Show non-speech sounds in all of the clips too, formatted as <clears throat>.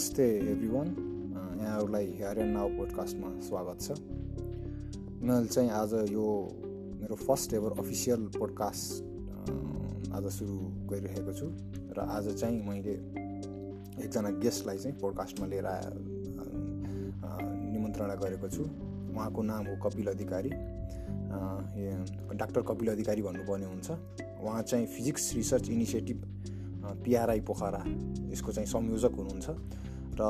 नमस्ते every one यहाँहरूलाई here now पोडकास्टमा स्वागत छ। मैले चाहिँ आज यो मेरो फर्स्ट एभर अफिसियल पोडकास्ट आज सुरु गरिरहेको छु। र आज चाहिँ मैले एकजना गेस्टलाई चाहिँ पोडकास्टमा लिएर निमन्त्रणा गरेको छु। उहाँको नाम हो कपिल अधिकारी। डाक्टर कपिल अधिकारी भन्नुपर्ने हुन्छ। उहाँ चाहिँ physics research initiative PRI Pokhara यसको चाहिँ संयोजक हुनुहुन्छ र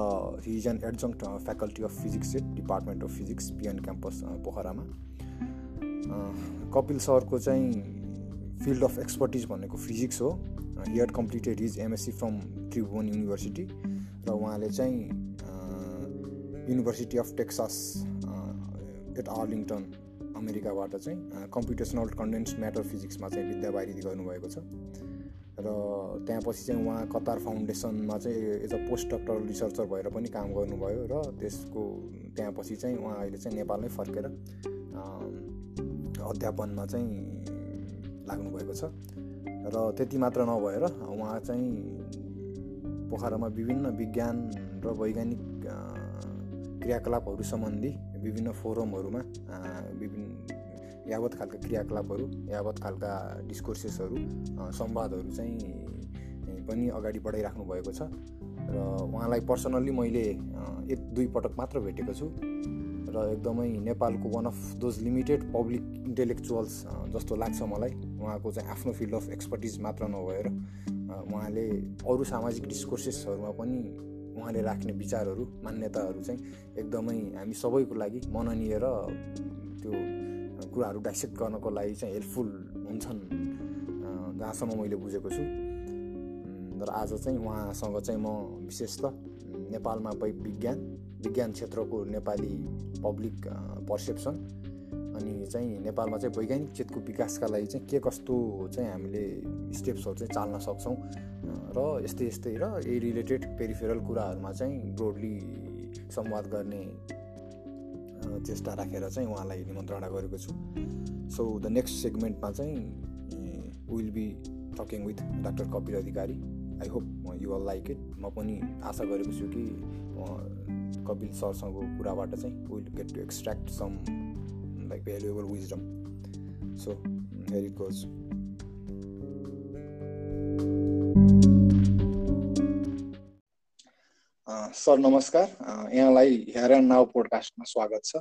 he is an adjunct faculty of physics at department of physics PN campus पोखरामा। कपिल सरको चाहिँ फिल्ड अफ एक्सपर्टिज भनेको फिजिक्स हो। He had completed his MSc from Tribhuvan university र उहाँले चाहिँ university of Texas at Arlington अमेरिकाबाट चाहिँ कम्प्युटेसनल कन्डेन्स म्याटर फिजिक्समा चाहिँ विद्यावारिधि गर्नुभएको छ। र त्यहाँपछि चाहिँ उहाँ कतार फाउन्डेसनमा चाहिँ as a post doctoral researcher भएर पनि काम गर्नुभयो र त्यसको त्यहाँपछि चाहिँ उहाँ अहिले चाहिँ नेपालमै फर्केर अध्यापनमा चाहिँ लाग्नुभएको छ। र त्यति मात्र नभएर उहाँ चाहिँ पोखरामा विभिन्न विज्ञान र वैज्ञानिक क्रियाकलापहरू सम्बन्धी विभिन्न फोरमहरूमा विभिन्न यावत खालका क्रियाकलापहरू यावत खालका डिस्कोर्सेसहरू संवादहरू चाहिँ पनि अगाडि बढाइराख्नु भएको छ। र उहाँलाई पर्सनल्ली मैले एक दुई पटक मात्र भेटेको छु। र एकदमै नेपालको one of those limited public intellectuals जस्तो लाग्छ मलाई। उहाँको चाहिँ आफ्नो फिल्ड अफ एक्सपर्टिज मात्र नभएर उहाँले अरू सामाजिक डिस्कोर्सेसहरूमा पनि उहाँले राख्ने विचारहरू मान्यताहरू चाहिँ एकदमै हामी सबैको लागि मननीय र त्यो कुराहरू डाइसेक्ट गर्नको लागि चाहिँ हेल्पफुल हुन्छन् जहाँसम्म मैले बुझेको छु। र आज चाहिँ उहाँसँग चाहिँ म विशेष त नेपालमा विज्ञान विज्ञान क्षेत्रको नेपाली पब्लिक पर्सेप्सन अनि चाहिँ नेपालमा चाहिँ वैज्ञानिक चेतको विकासका लागि चाहिँ के कस्तो चाहिँ हामीले स्टेप्सहरू चाहिँ चाल्न सक्छौँ र यस्तै यस्तै र यही रिलेटेड पेरिफेरल कुराहरूमा चाहिँ ब्रोडली संवाद गर्ने चेष्टा राखेर चाहिँ उहाँलाई निमन्त्रणा गरेको छु। सो द नेक्स्ट सेगमेन्टमा चाहिँ will be talking with doctor Kapil Adhikari I hope you all like it म पनि आशा गरेको छु कि कपिल सरसँगको कुराबाट चाहिँ will get to extract some like valuable wisdom so it goes sir नमस्कार। यहाँलाई हेयर एन्ड नाउ पोडकास्टमा स्वागत छ।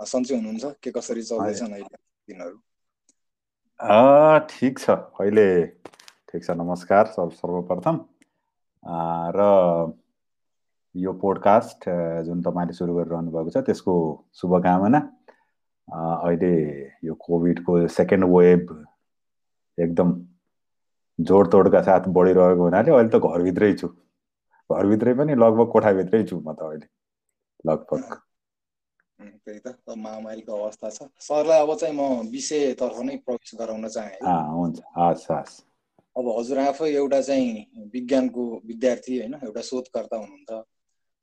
सन्चै हुनुहुन्छ? के कसरी चल्दैछन् अहिले दिनहरू? ठिक छ। अहिले ठिक छ। नमस्कार सब सर्वप्रथम। र यो पोडकास्ट जुन तपाईँले सुरु गरिरहनु भएको छ त्यसको शुभकामना। अहिले यो कोभिडको सेकेन्ड वेभ एकदम जोडतोडका साथ बढिरहेको हुनाले अहिले त घरभित्रै छु। घरभित्रै पनि लगभग कोठाभित्रै छु म त अहिले लगभग। त्यही त महामारीको अवस्था छ। सरलाई अब चाहिँ म विषयतर्फ नै प्रवेश गराउन चाहेँ हुन्छ हस् हस्। अब हजुर आफै एउटा चाहिँ विज्ञानको विद्यार्थी होइन एउटा शोधकर्ता हुनुहुन्छ।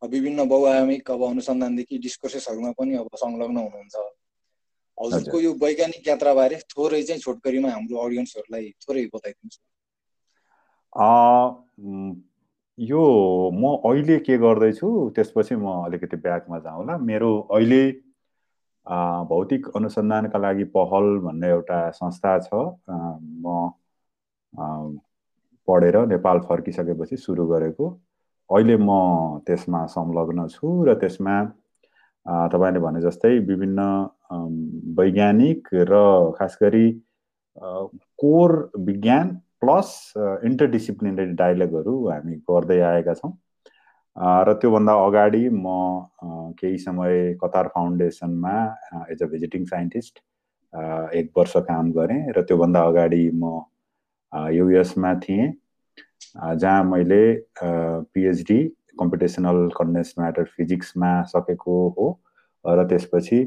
विभिन्न बहुआयामिक अब अनुसन्धानदेखि डिस्कोसेसहरूमा पनि अब संलग्न हुनुहुन्छ। हजुरको यो वैज्ञानिक यात्राबारे थोरै चाहिँ छोटकरीमा हाम्रो अडियन्सहरूलाई थोरै बताइदिनुहोस् यो म अहिले के गर्दैछु त्यसपछि म अलिकति ब्याकमा जाउँला। मेरो अहिले भौतिक अनुसन्धानका लागि पहल भन्ने एउटा संस्था छ। म पढेर नेपाल फर्किसकेपछि सुरु गरेको। अहिले म त्यसमा संलग्न छु र त्यसमा तपाईँले भने जस्तै विभिन्न वैज्ञानिक र खास गरी कोर विज्ञान प्लस इन्टरडिसिप्लिनरी डायलगहरू हामी गर्दै आएका छौँ। र त्योभन्दा अगाडि म केही समय कतार फाउन्डेसनमा एज अ भिजिटिङ साइन्टिस्ट एक वर्ष काम गरेँ र त्योभन्दा अगाडि म युएसमा थिएँ। जहाँ मैले पिएचडी कम्पिटिसनल कन्डेन्स म्याटर फिजिक्समा सकेको हो। र त्यसपछि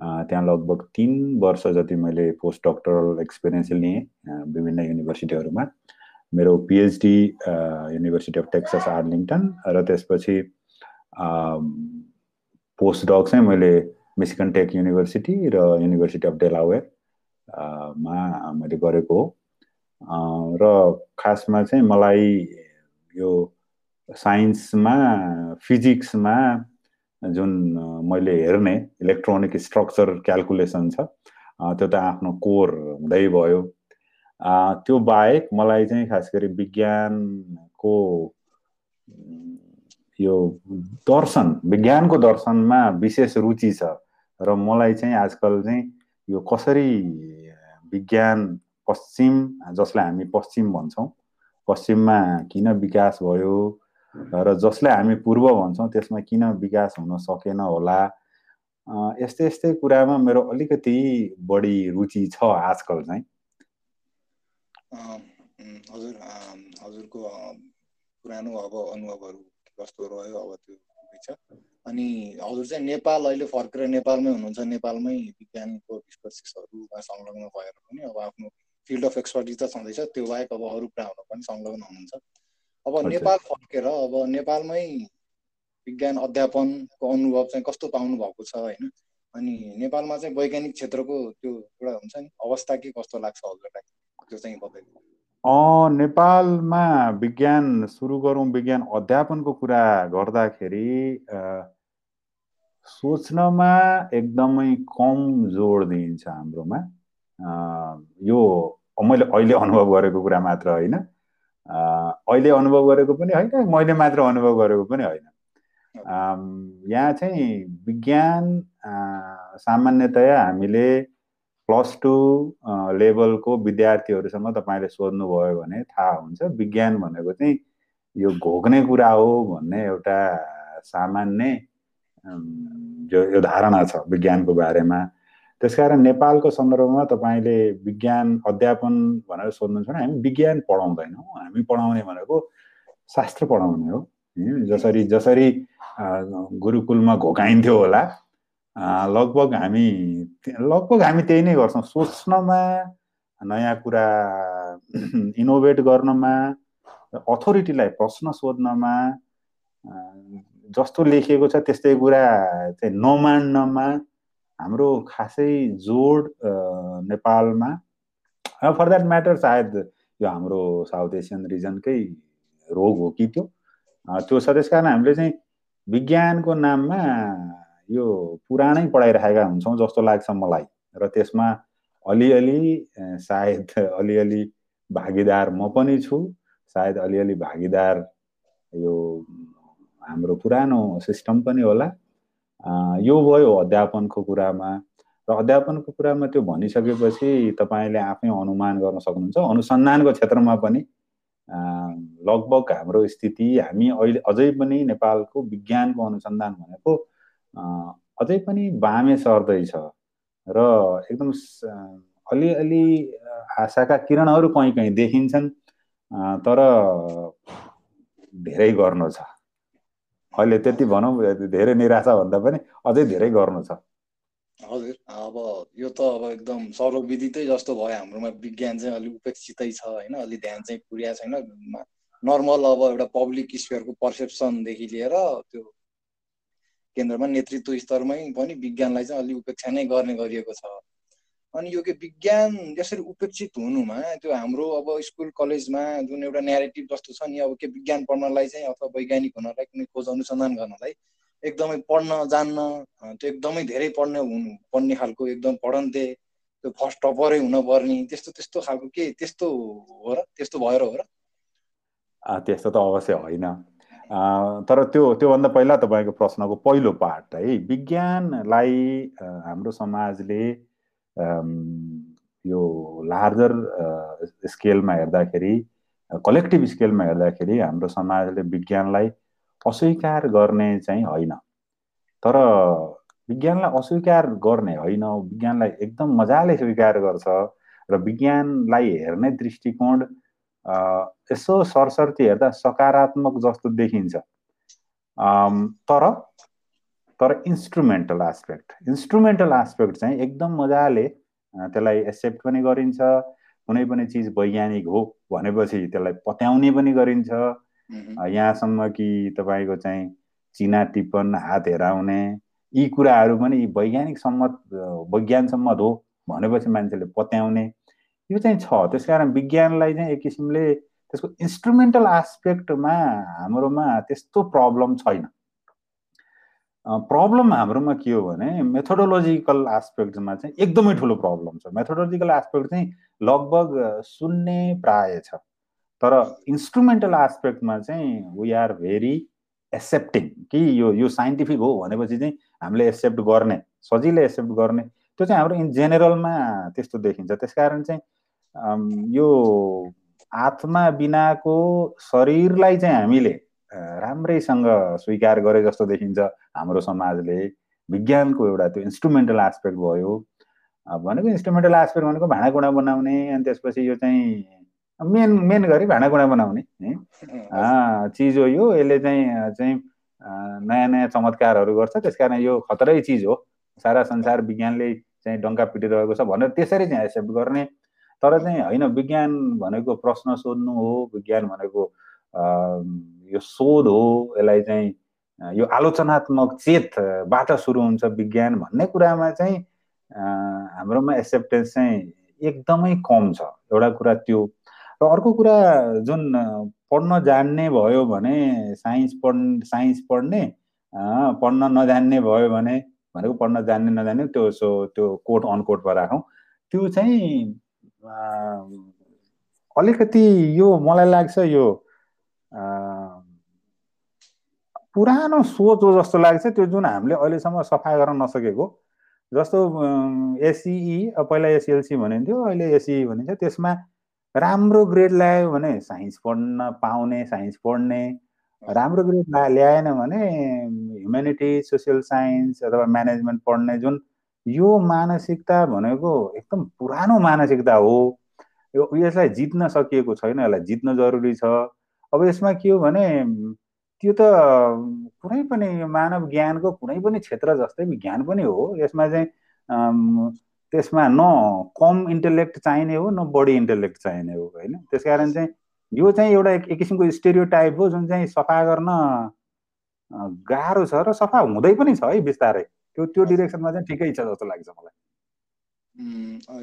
त्यहाँ लगभग तिन वर्ष जति मैले पोस्ट डक्टरल एक्सपिरियन्स लिएँ विभिन्न युनिभर्सिटीहरूमा। मेरो PhD university of Texas Arlington र त्यसपछि पोस्ट डक चाहिँ मैले मिसिकन टेक युनिभर्सिटी र युनिभर्सिटी अफ डेलावेयर मा मैले गरेको हो। र खासमा चाहिँ मलाई यो साइन्समा फिजिक्समा जुन मैले हेर्ने इलेक्ट्रोनिक स्ट्रक्चर क्यालकुलेसन छ त्यो त आफ्नो कोर हुँदै भयो। त्यो बाहेक मलाई चाहिँ खास गरी विज्ञानको यो दर्शन विज्ञानको दर्शनमा विशेष रुचि छ र मलाई चाहिँ आजकल चाहिँ यो कसरी विज्ञान पश्चिम जसलाई हामी पश्चिम भन्छौँ पश्चिममा किन विकास भयो र जसलाई हामी पूर्व भन्छौँ त्यसमा किन विकास हुन सकेन होला? यस्तै यस्तै कुरामा मेरो अलिकति बढी रुचि छ आजकल चाहिँ। हजुर हजुरको पुरानो अब अनुभवहरू कस्तो रह्यो अब त्यो छ अनि हजुर चाहिँ नेपाल अहिले फर्केर नेपालमै हुनुहुन्छ। नेपालमै विज्ञानको डिस्कसिसहरूमा संलग्न भएर पनि अब आफ्नो फिल्ड अफ एक्सपर्टिज त छँदैछ। त्यो बाहेक अब अरू कुराहरू पनि संलग्न हुनुहुन्छ। अब नेपाल फर्केर अब नेपालमै विज्ञान अध्यापनको अनुभव चाहिँ कस्तो पाउनु भएको छ होइन? अनि नेपालमा चाहिँ वैज्ञानिक क्षेत्रको त्यो एउटा हुन्छ नि अवस्था के कस्तो लाग्छ हजुरलाई? त्यो चाहिँ बताइदिनु। नेपालमा विज्ञान सुरु गरौँ विज्ञान अध्यापनको कुरा गर्दाखेरि सोच्नमा एकदमै कम जोड दिइन्छ हाम्रोमा। यो मैले अहिले अनुभव गरेको कुरा मात्र होइन। अहिले अनुभव गरेको पनि होइन मैले मात्र अनुभव गरेको पनि होइन। यहाँ चाहिँ विज्ञान सामान्यतया हामीले प्लस टू लेभलको विद्यार्थीहरूसँग तपाईँले सोध्नुभयो भने थाहा हुन्छ विज्ञान भनेको चाहिँ यो घोक्ने कुरा हो भन्ने एउटा सामान्य जो यो धारणा छ विज्ञानको बारेमा। त्यसकारण नेपालको सन्दर्भमा तपाईँले विज्ञान अध्यापन भनेर सोध्नुहुन्छ भने हामी विज्ञान पढाउँदैनौँ। हामी पढाउने भनेको शास्त्र पढाउने हो। जसरी जसरी गुरुकुलमा घोकाइन्थ्यो होला लगभग हामी लगभग हामी त्यही नै गर्छौँ। सोच्नमा नयाँ कुरा <clears throat> इनोभेट गर्नमा अथोरिटीलाई प्रश्न सोध्नमा जस्तो लेखिएको छ त्यस्तै कुरा चाहिँ नमान्नमा हाम्रो खासै जोड नेपालमा फर द्याट म्याटर सायद यो हाम्रो साउथ एसियन रिजनकै रोग हो कि त्यो। त्यो छ त्यस कारण हामीले चाहिँ विज्ञानको नाममा यो पुरानै पढाइराखेका हुन्छौँ जस्तो लाग्छ मलाई। र त्यसमा अलिअलि सायद अलिअलि भागीदार म पनि छु सायद अलिअलि भागीदार यो हाम्रो पुरानो सिस्टम पनि होला। यो भयो अध्यापनको कुरामा। र अध्यापनको कुरामा त्यो भनिसकेपछि तपाईँले आफै अनुमान गर्न सक्नुहुन्छ। अनुसन्धानको क्षेत्रमा पनि लगभग हाम्रो स्थिति हामी अहिले अझै पनि नेपालको विज्ञानको अनुसन्धान भनेको अझै पनि बामे सर्दैछ। र एकदम अलिअलि आशाका किरणहरू कहीँ कहीँ देखिन्छन् तर धेरै गर्नु छ। अहिले त्यति भनौँ धेरै निराशा भन्दा पनि अझै धेरै गर्नु छ। हजुर अब यो त अब एकदम सर्वविदितै जस्तो भयो हाम्रोमा विज्ञान चाहिँ अलिक उपेक्षितै छ होइन अलिक ध्यान चाहिँ पुर्या छैन। नर्मल अब एउटा पब्लिक स्पेयरको पर्सेप्सनदेखि लिएर त्यो केन्द्रमा नेतृत्व स्तरमै पनि विज्ञानलाई चाहिँ अलिक उपेक्षा नै गर्ने गरिएको छ। अनि यो के विज्ञान यसरी उपेक्षित हुनुमा त्यो हाम्रो अब स्कुल कलेजमा जुन एउटा न्यारेटिभ जस्तो छ नि अब के विज्ञान पढ्नलाई चाहिँ अथवा वैज्ञानिक हुनलाई कुनै खोज अनुसन्धान गर्नलाई एकदमै पढ्न जान्न त्यो एकदमै धेरै पढ्ने हुनु पढ्ने खालको एकदम पढन्ते त्यो फर्स्ट टपरै हुनपर्ने त्यस्तो त्यस्तो खालको के त्यस्तो हो र त्यस्तो भएर हो र? त्यस्तो त अवश्य होइन। तर त्यो त्योभन्दा पहिला तपाईँको प्रश्नको पहिलो पार्ट है विज्ञानलाई हाम्रो समाजले यो लार्जर स्केलमा हेर्दाखेरि कलेक्टिभ स्केलमा हेर्दाखेरि हाम्रो समाजले विज्ञानलाई अस्वीकार गर्ने चाहिँ होइन। तर विज्ञानलाई अस्वीकार गर्ने होइन विज्ञानलाई एकदम मजाले स्वीकार गर्छ र विज्ञानलाई हेर्ने दृष्टिकोण यसो सरसर्ती हेर्दा सकारात्मक जस्तो देखिन्छ। तर तर इन्स्ट्रुमेन्टल आस्पेक्ट इन्स्ट्रुमेन्टल आस्पेक्ट चाहिँ एकदम मजाले त्यसलाई एक्सेप्ट पनि गरिन्छ कुनै पनि चिज वैज्ञानिक हो भनेपछि त्यसलाई पत्याउने पनि गरिन्छ। यहाँसम्म कि तपाईँको चाहिँ चिना टिप्पण हात हेराउने यी कुराहरू पनि वैज्ञानिक सम्मत वैज्ञान सम्मत हो भनेपछि मान्छेले पत्याउने। यो चाहिँ छ। त्यस कारण विज्ञानलाई चाहिँ एक किसिमले त्यसको इन्स्ट्रुमेन्टल आस्पेक्टमा हाम्रोमा त्यस्तो प्रब्लम छैन। प्रब्लम हाम्रोमा के हो भने मेथोडोलोजिकल आस्पेक्टमा चाहिँ एकदमै ठुलो प्रब्लम छ। मेथोडोलोजिकल आस्पेक्ट चाहिँ लगभग शून्य प्राय छ। तर इन्स्ट्रुमेन्टल आस्पेक्टमा चाहिँ वी आर भेरी एक्सेप्टिङ कि यो यो साइन्टिफिक हो भनेपछि चाहिँ हामीले एक्सेप्ट गर्ने सजिलै एक्सेप्ट गर्ने। त्यो चाहिँ हाम्रो इन जेनेरलमा त्यस्तो देखिन्छ। त्यस कारण चाहिँ यो आत्मा बिनाको शरीरलाई चाहिँ हामीले राम्रैसँग स्वीकार गरे जस्तो देखिन्छ। हाम्रो समाजले विज्ञानको एउटा त्यो इन्स्ट्रुमेन्टल आस्पेक्ट भयो। भनेको इन्स्ट्रुमेन्टल आस्पेक्ट भनेको भाँडाकुँडा बनाउने अनि त्यसपछि यो चाहिँ मेन मेन गरी भाँडाकुँडा बनाउने है? चिज हो यो। यसले चाहिँ चाहिँ नयाँ नयाँ चमत्कारहरू गर्छ। त्यस कारण यो खतरै चिज हो। सारा संसार विज्ञानले चाहिँ डङ्का पिटिरहेको छ भनेर त्यसरी चाहिँ एक्सेप्ट गर्ने। तर चाहिँ होइन विज्ञान भनेको प्रश्न सोध्नु हो। विज्ञान भनेको यो शोध हो यसलाई चाहिँ यो आलोचनात्मक चेतबाट सुरु हुन्छ विज्ञान भन्ने कुरामा चाहिँ हाम्रोमा एक्सेप्टेन्स चाहिँ एकदमै कम छ। एउटा कुरा त्यो। र अर्को कुरा जुन पढ्न जान्ने भयो भने साइन्स पढ साइन्स पढ्ने पढ्न नजान्ने भयो भने भनेको पढ्न जान्ने नजान्ने त्यो सो त्यो कोट अनकोटमा राखौँ। त्यो चाहिँ अलिकति यो मलाई लाग्छ यो पुरानो सोच हो जस्तो लाग्छ त्यो जुन हामीले अहिलेसम्म सफा गर्न नसकेको। जस्तो एसइई पहिला एसएलसी भनिन्थ्यो अहिले एसइई भनिन्छ। त्यसमा राम्रो ग्रेड ल्यायो भने साइन्स पढ्न पाउने साइन्स पढ्ने। राम्रो ग्रेड ल्याएन भने ह्युमेनिटी सोसियल साइन्स अथवा म्यानेजमेन्ट पढ्ने जुन यो मानसिकता भनेको एकदम पुरानो मानसिकता हो। यसलाई जित्न सकिएको छैन यसलाई जित्न जरुरी छ। अब यसमा के हो भने त्यो त कुनै पनि मानव ज्ञानको कुनै पनि क्षेत्र जस्तै विज्ञान पनि हो। यसमा चाहिँ त्यसमा न कम इन्टेलेक्ट चाहिने हो न बढी इन्टेलेक्ट चाहिने हो होइन? त्यस कारण चाहिँ यो चाहिँ एउटा एक किसिमको स्टेरियो टाइप हो जुन चाहिँ सफा गर्न गाह्रो छ र सफा हुँदै पनि छ है बिस्तारै। त्यो त्यो डिरेक्सनमा चाहिँ ठिकै छ जस्तो लाग्छ मलाई।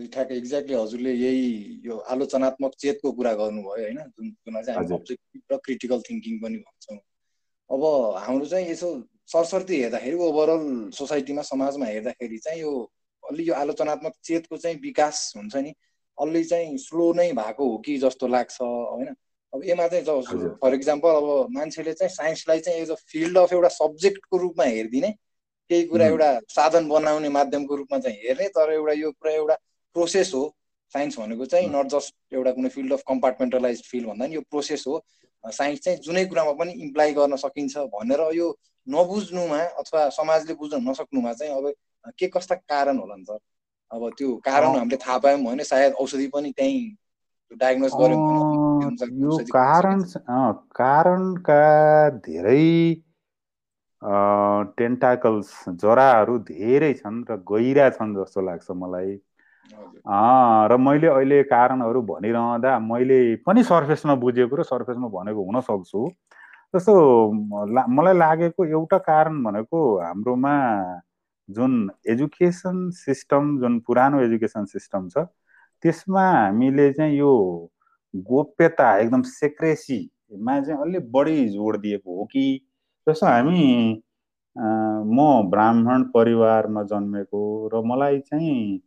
ठ्याक्कै एक्ज्याक्टली हजुरले यही यो आलोचनात्मक चेतको कुरा गर्नुभयो होइन? जुन जुन चाहिँ हामी अब्जेक्टिभ र क्रिटिकल थिङ्किङ पनि भन्छौँ। अब हाम्रो चाहिँ यसो सरसर्ती हेर्दाखेरि ओभरअल सोसाइटीमा समाजमा हेर्दाखेरि चाहिँ यो अलि यो आलोचनात्मक चेतको चाहिँ विकास हुन्छ नि अलि चाहिँ स्लो नै भएको हो कि जस्तो लाग्छ होइन? अब यसमा चाहिँ फर इक्जाम्पल अब मान्छेले चाहिँ साइन्सलाई चाहिँ एज अ फिल्ड अफ एउटा सब्जेक्टको रूपमा हेरिदिने केही कुरा एउटा साधन बनाउने माध्यमको रूपमा चाहिँ हेर्ने तर एउटा यो पुरा एउटा प्रोसेस हो। साइन्स भनेको चाहिँ नट जस्ट एउटा कुनै फिल्ड अफ कम्पार्टमेन्टलाइज फिल्ड भन्दा नि यो प्रोसेस हो। साइन्स चाहिँ जुनै कुरामा पनि इम्प्लाइ गर्न सकिन्छ भनेर यो नबुझ्नुमा अथवा समाजले बुझ्न नसक्नुमा चाहिँ अब के कस्ता कारण होला नि त अब त्यो कारण हामीले थाहा पायौँ भने सायद औषधि पनि त्यहीँ डायग्नोज गर्यौँ यो कारण कारणका धेरै टेन्टाकल्स जराहरू धेरै छन् र गहिरा छन् जस्तो लाग्छ मलाई। र मैले अहिले कारणहरू भनिरहँदा मैले पनि सर्फेसमा बुझेको र सर्फेसमा भनेको हुन सक्छु जस्तो मलाई लागेको एउटा कारण भनेको हाम्रोमा जुन एजुकेसन सिस्टम जुन पुरानो एजुकेसन सिस्टम छ त्यसमा हामीले चाहिँ यो गोप्यता एकदम सेक्रेसीमा चाहिँ अलिक बढी जोड दिएको हो कि जस्तो हामी म ब्राह्मण परिवारमा जन्मेको र मलाई चाहिँ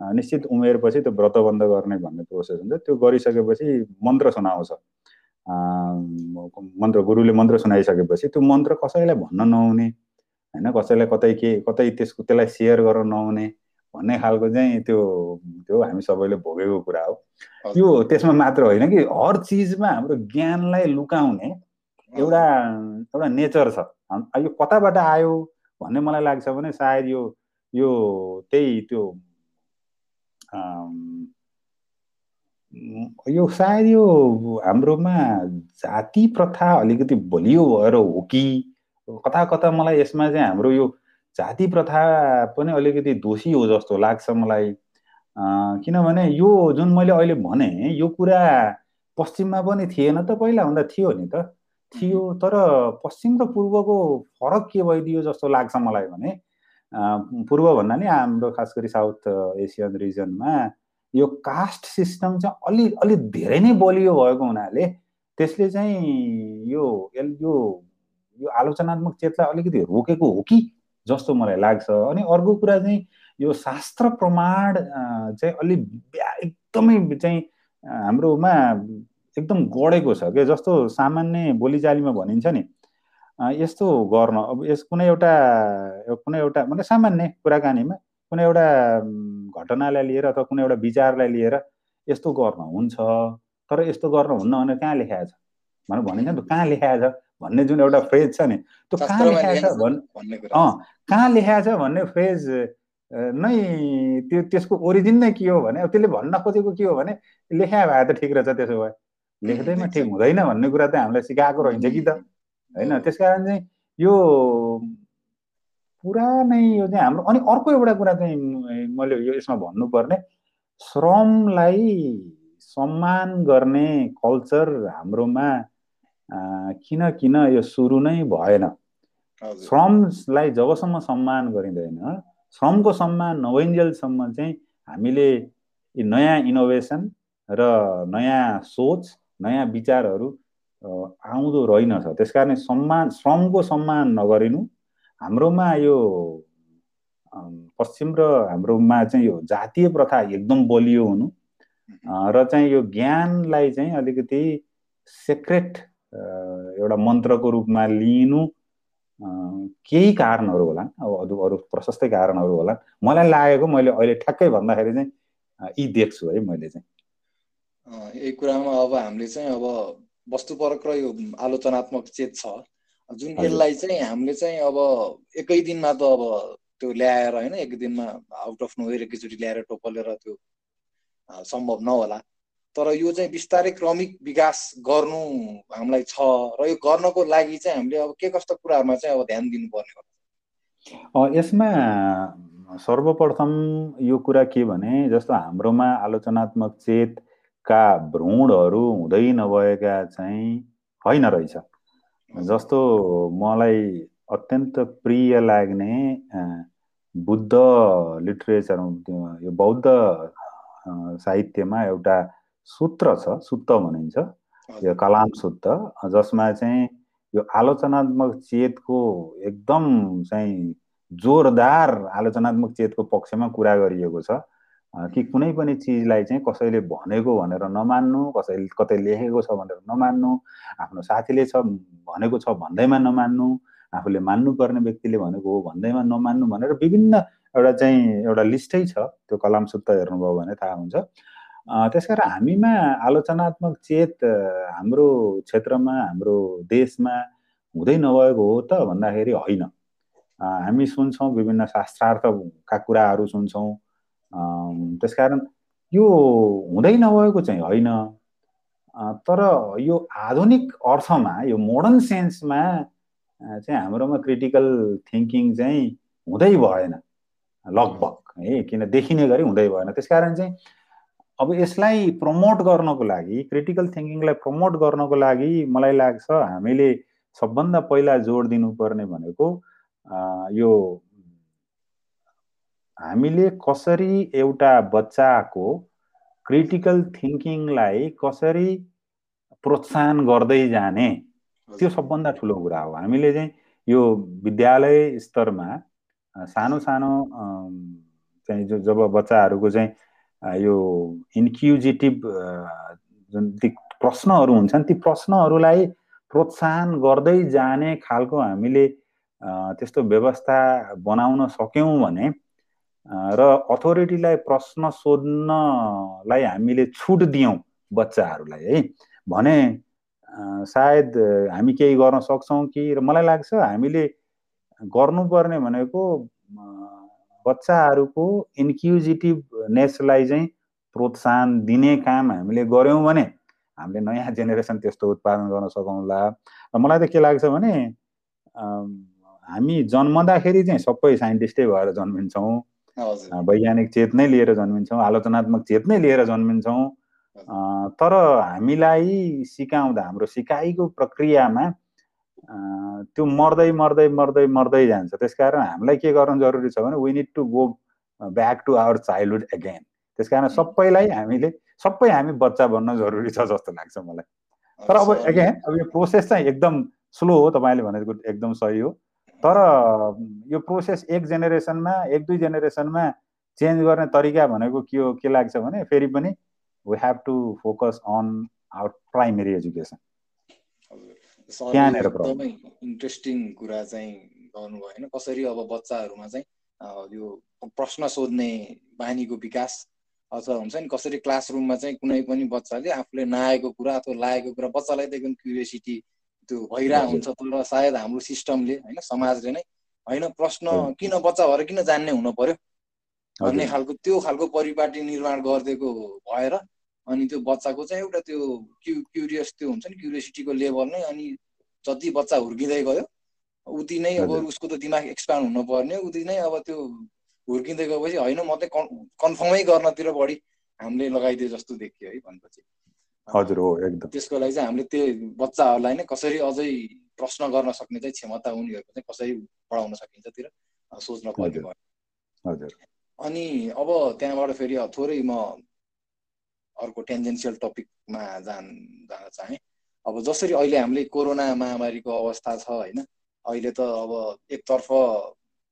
निश्चित उमेरपछि त्यो व्रतबन्ध गर्ने भन्ने प्रोसेस हुन्छ। त्यो गरिसकेपछि मन्त्र सुनाउँछ। मन्त्र गुरुले मन्त्र सुनाइसकेपछि त्यो मन्त्र कसैलाई भन्न नहुने होइन? कसैलाई कतै के कतै त्यसको त्यसलाई सेयर गर्न नहुने भन्ने खालको चाहिँ त्यो त्यो हामी सबैले भोगेको कुरा हो। त्यो त्यसमा मात्र होइन कि हर चिजमा हाम्रो ज्ञानलाई लुकाउने एउटा एउटा नेचर छ। यो कताबाट आयो भन्ने मलाई लाग्छ भने सायद यो यो त्यही त्यो यो सायद यो हाम्रोमा जाति प्रथा अलिकति बलियो भएर हो कि? कता कता मलाई यसमा चाहिँ हाम्रो यो जाति प्रथा पनि अलिकति दोषी हो जस्तो लाग्छ मलाई। किनभने यो जुन मैले अहिले भने यो कुरा पश्चिममा पनि थिएन त पहिला भन्दा थियो नि त। थियो तर पश्चिम र पूर्वको फरक के भइदियो जस्तो लाग्छ मलाई भने पूर्व भन्दा नि हाम्रो खास गरी साउथ एसियन रिजनमा यो कास्ट सिस्टम चाहिँ अलि अलिक धेरै नै बलियो भएको हुनाले त्यसले चाहिँ यो यो यो आलोचनात्मक चेतलाई अलिकति रोकेको हो कि जस्तो मलाई लाग्छ। अनि अर्को कुरा चाहिँ यो शास्त्र प्रमाण चाहिँ अलिक एकदमै चाहिँ हाम्रोमा एकदम गढेको छ क्या जस्तो सामान्य बोलीचालीमा भनिन्छ नि यस्तो गर्न अब यस कुनै एउटा कुनै एउटा मतलब सामान्य कुराकानीमा कुनै एउटा घटनालाई लिएर अथवा कुनै एउटा विचारलाई लिएर यस्तो गर्न हुन्छ तर यस्तो गर्न हुन्न भनेर कहाँ लेखाएको छ? भनेर भनिन्छ नि त कहाँ लेखाएको छ भन्ने जुन एउटा फ्रेज छ नि त्यो कहाँ लेखाएको छ भन् अँ कहाँ लेखाएको छ भन्ने फ्रेज नै त्यो त्यसको ओरिजिन नै के हो भने त्यसले भन्न खोजेको के हो भने लेखा भए त ठिक रहेछ त्यसो भए। लेख्दैमा <laughs> ठिक हुँदैन भन्ने कुरा त हामीलाई सिकाएको रहन्छ कि त? होइन त्यस कारण चाहिँ यो पुरा नै यो चाहिँ हाम्रो अनि अर्को एउटा कुरा चाहिँ मैले यो यसमा भन्नुपर्ने श्रमलाई सम्मान गर्ने कल्चर हाम्रोमा किन किन यो सुरु नै भएन? श्रमलाई जबसम्म सम्मान गरिँदैन श्रमको सम्मान नभइन्जेलसम्म चाहिँ हामीले नयाँ इनोभेसन र नयाँ सोच नयाँ विचारहरू आउँदो रहेनछ। त्यस कारण सम्मान श्रमको सम्मान नगरिनु हाम्रोमा यो पश्चिम र हाम्रोमा चाहिँ यो जातीय प्रथा एकदम बलियो हुनु। र चाहिँ यो ज्ञानलाई चाहिँ अलिकति सेक्रेट एउटा मन्त्रको रूपमा लिनु केही कारणहरू होला। अब अरू अरू प्रशस्तै कारणहरू होला। मलाई लागेको मैले अहिले ठ्याक्कै भन्दाखेरि चाहिँ यी देख्छु है मैले चाहिँ। यही कुरामा अब हामीले चाहिँ अब वस्तुपरक र यो आलोचनात्मक चेत छ। जुन यसलाई चाहिँ हामीले चाहिँ अब एकै दिनमा त अब त्यो ल्याएर होइन एक दिनमा आउट अफ नोवेर एकैचोटि ल्याएर टोपलेर त्यो सम्भव नहोला। तर यो चाहिँ बिस्तारै क्रमिक विकास गर्नु हामीलाई छ र यो गर्नको लागि चाहिँ हामीले अब के कस्तो कुराहरूमा चाहिँ अब ध्यान दिनुपर्ने यसमा सर्वप्रथम यो कुरा के भने जस्तो हाम्रोमा आलोचनात्मक चेतका भ्रूणहरू हुँदै नभएका चाहिँ होइन रहेछ। जस्तो मलाई अत्यन्त प्रिय लाग्ने बुद्ध लिटरेचर यो बौद्ध साहित्यमा एउटा सूत्र छ सुत्त भनिन्छ। यो कलाम सुत्त जसमा चाहिँ यो आलोचनात्मक चेतको एकदम चाहिँ जोरदार आलोचनात्मक चेतको पक्षमा कुरा गरिएको छ। कि कुनै पनि चिजलाई चाहिँ कसैले भनेको भनेर नमान्नु कसैले कतै लेखेको छ भनेर नमान्नु आफ्नो साथीले छ भनेको छ भन्दैमा नमान्नु आफूले मान्नुपर्ने व्यक्तिले भनेको हो भन्दैमा नमान्नु भनेर विभिन्न एउटा चाहिँ एउटा लिस्टै छ त्यो कलाम सुत्त हेर्नुभयो भने थाहा हुन्छ। त्यस कारण हामीमा आलोचनात्मक चेत हाम्रो क्षेत्रमा हाम्रो देशमा हुँदै नभएको हो त भन्दाखेरि होइन। हामी सुन्छौँ विभिन्न शास्त्रार्थका कुराहरू सुन्छौँ। त्यसकारण यो हुँदै नभएको चाहिँ होइन। तर यो आधुनिक अर्थमा यो मोडर्न सेन्समा चाहिँ हाम्रोमा क्रिटिकल थिङ्किङ चाहिँ हुँदै भएन। लगभग है किन देखिने गरी हुँदै भएन। त्यसकारण चाहिँ अब यसलाई प्रमोट गर्नको लागि क्रिटिकल थिङ्किङलाई प्रमोट गर्नको लागि मलाई लाग्छ हामीले सबभन्दा पहिला जोड दिनुपर्ने भनेको यो हामीले कसरी एउटा बच्चाको क्रिटिकल थिङ्किङलाई कसरी प्रोत्साहन गर्दै जाने? त्यो सबभन्दा ठुलो कुरा हो। हामीले चाहिँ यो विद्यालय स्तरमा सानो सानो चाहिँ जो जब बच्चाहरूको चाहिँ यो इन्क्युजिटिभ जुन ती प्रश्नहरू हुन्छन् ती प्रश्नहरूलाई प्रोत्साहन गर्दै जाने खालको हामीले त्यस्तो व्यवस्था बनाउन सक्यौँ भने र अथोरिटीलाई प्रश्न सोध्नलाई हामीले छुट दियौँ बच्चाहरूलाई है? भने सायद हामी केही गर्न सक्छौँ कि? र मलाई लाग्छ हामीले गर्नुपर्ने भनेको बच्चाहरूको इन्क्युजिटिभनेसलाई चाहिँ प्रोत्साहन दिने काम हामीले गऱ्यौँ भने हामीले नयाँ जेनेरेसन त्यस्तो उत्पादन गर्न सकौँला र मलाई त के लाग्छ भने हामी जन्मदाखेरि चाहिँ सबै साइन्टिस्टै भएर जन्मिन्छौँ। वैज्ञानिक चेत नै लिएर जन्मिन्छौँ आलोचनात्मक चेत नै लिएर जन्मिन्छौँ। तर हामीलाई सिकाउँदा हाम्रो सिकाइको प्रक्रियामा त्यो मर्दै मर्दै मर्दै मर्दै जान्छ। त्यसकारण हामीलाई के गर्नु जरुरी छ भने we need to go back to our childhood again त्यस कारण सबैलाई हामीले सबै हामी बच्चा बन्न जरुरी छ जस्तो लाग्छ मलाई। तर अब एगेन अब यो प्रोसेस चाहिँ एकदम स्लो हो तपाईँले भनेको एकदम सही हो। तर यो प्रोसेस एक जेनेरेसनमा एक दुई जेनेरेसनमा चेन्ज गर्ने तरिका भनेको के हो के लाग्छ भने फेरि पनि we have to focus on our primary education त्यहाँनिर एकदमै इन्ट्रेस्टिङ कुरा चाहिँ गर्नुभयो होइन। कसरी अब बच्चाहरूमा चाहिँ यो प्रश्न सोध्ने बानीको विकास अथवा हुन्छ नि। कसरी क्लासरुममा चाहिँ कुनै पनि बच्चाले आफूले नआएको कुरा अथवा लागेको कुरा बच्चालाई त एकदम क्युरियोसिटी त्यो भइरहेको हुन्छ तर सायद हाम्रो सिस्टमले होइन समाजले नै होइन प्रश्न किन बच्चा भएर किन जान्ने हुनु पर्यो? भन्ने खालको त्यो खालको परिपाटी निर्माण गरिदिएको भएर अनि त्यो बच्चाको चाहिँ एउटा त्यो क्यु क्युरियस त्यो हुन्छ नि क्युरियोसिटीको लेभल नै अनि जति बच्चा हुर्किँदै गयो उति नै अब उसको त दिमाग एक्सपान्ड हुनुपर्ने उति नै अब त्यो हुर्किँदै गएपछि होइन म चाहिँ कन्फर्मै गर्नतिर बढी हामीले लगाइदियो जस्तो देखियो है भनेपछि। हजुर हो एकदम। त्यसको लागि चाहिँ हामीले त्यो बच्चाहरूलाई नै कसरी अझै प्रश्न गर्न सक्ने चाहिँ क्षमता उनीहरूको चाहिँ कसरी बढाउन सकिन्छतिर सोच्न पर्ने भयो। हजुर। अनि अब त्यहाँबाट फेरि थोरै म अर्को टेन्जेन्सियल टपिकमा जान जान चाहेँ। अब जसरी अहिले हामीले कोरोना महामारीको अवस्था छ होइन? अहिले त अब एकतर्फ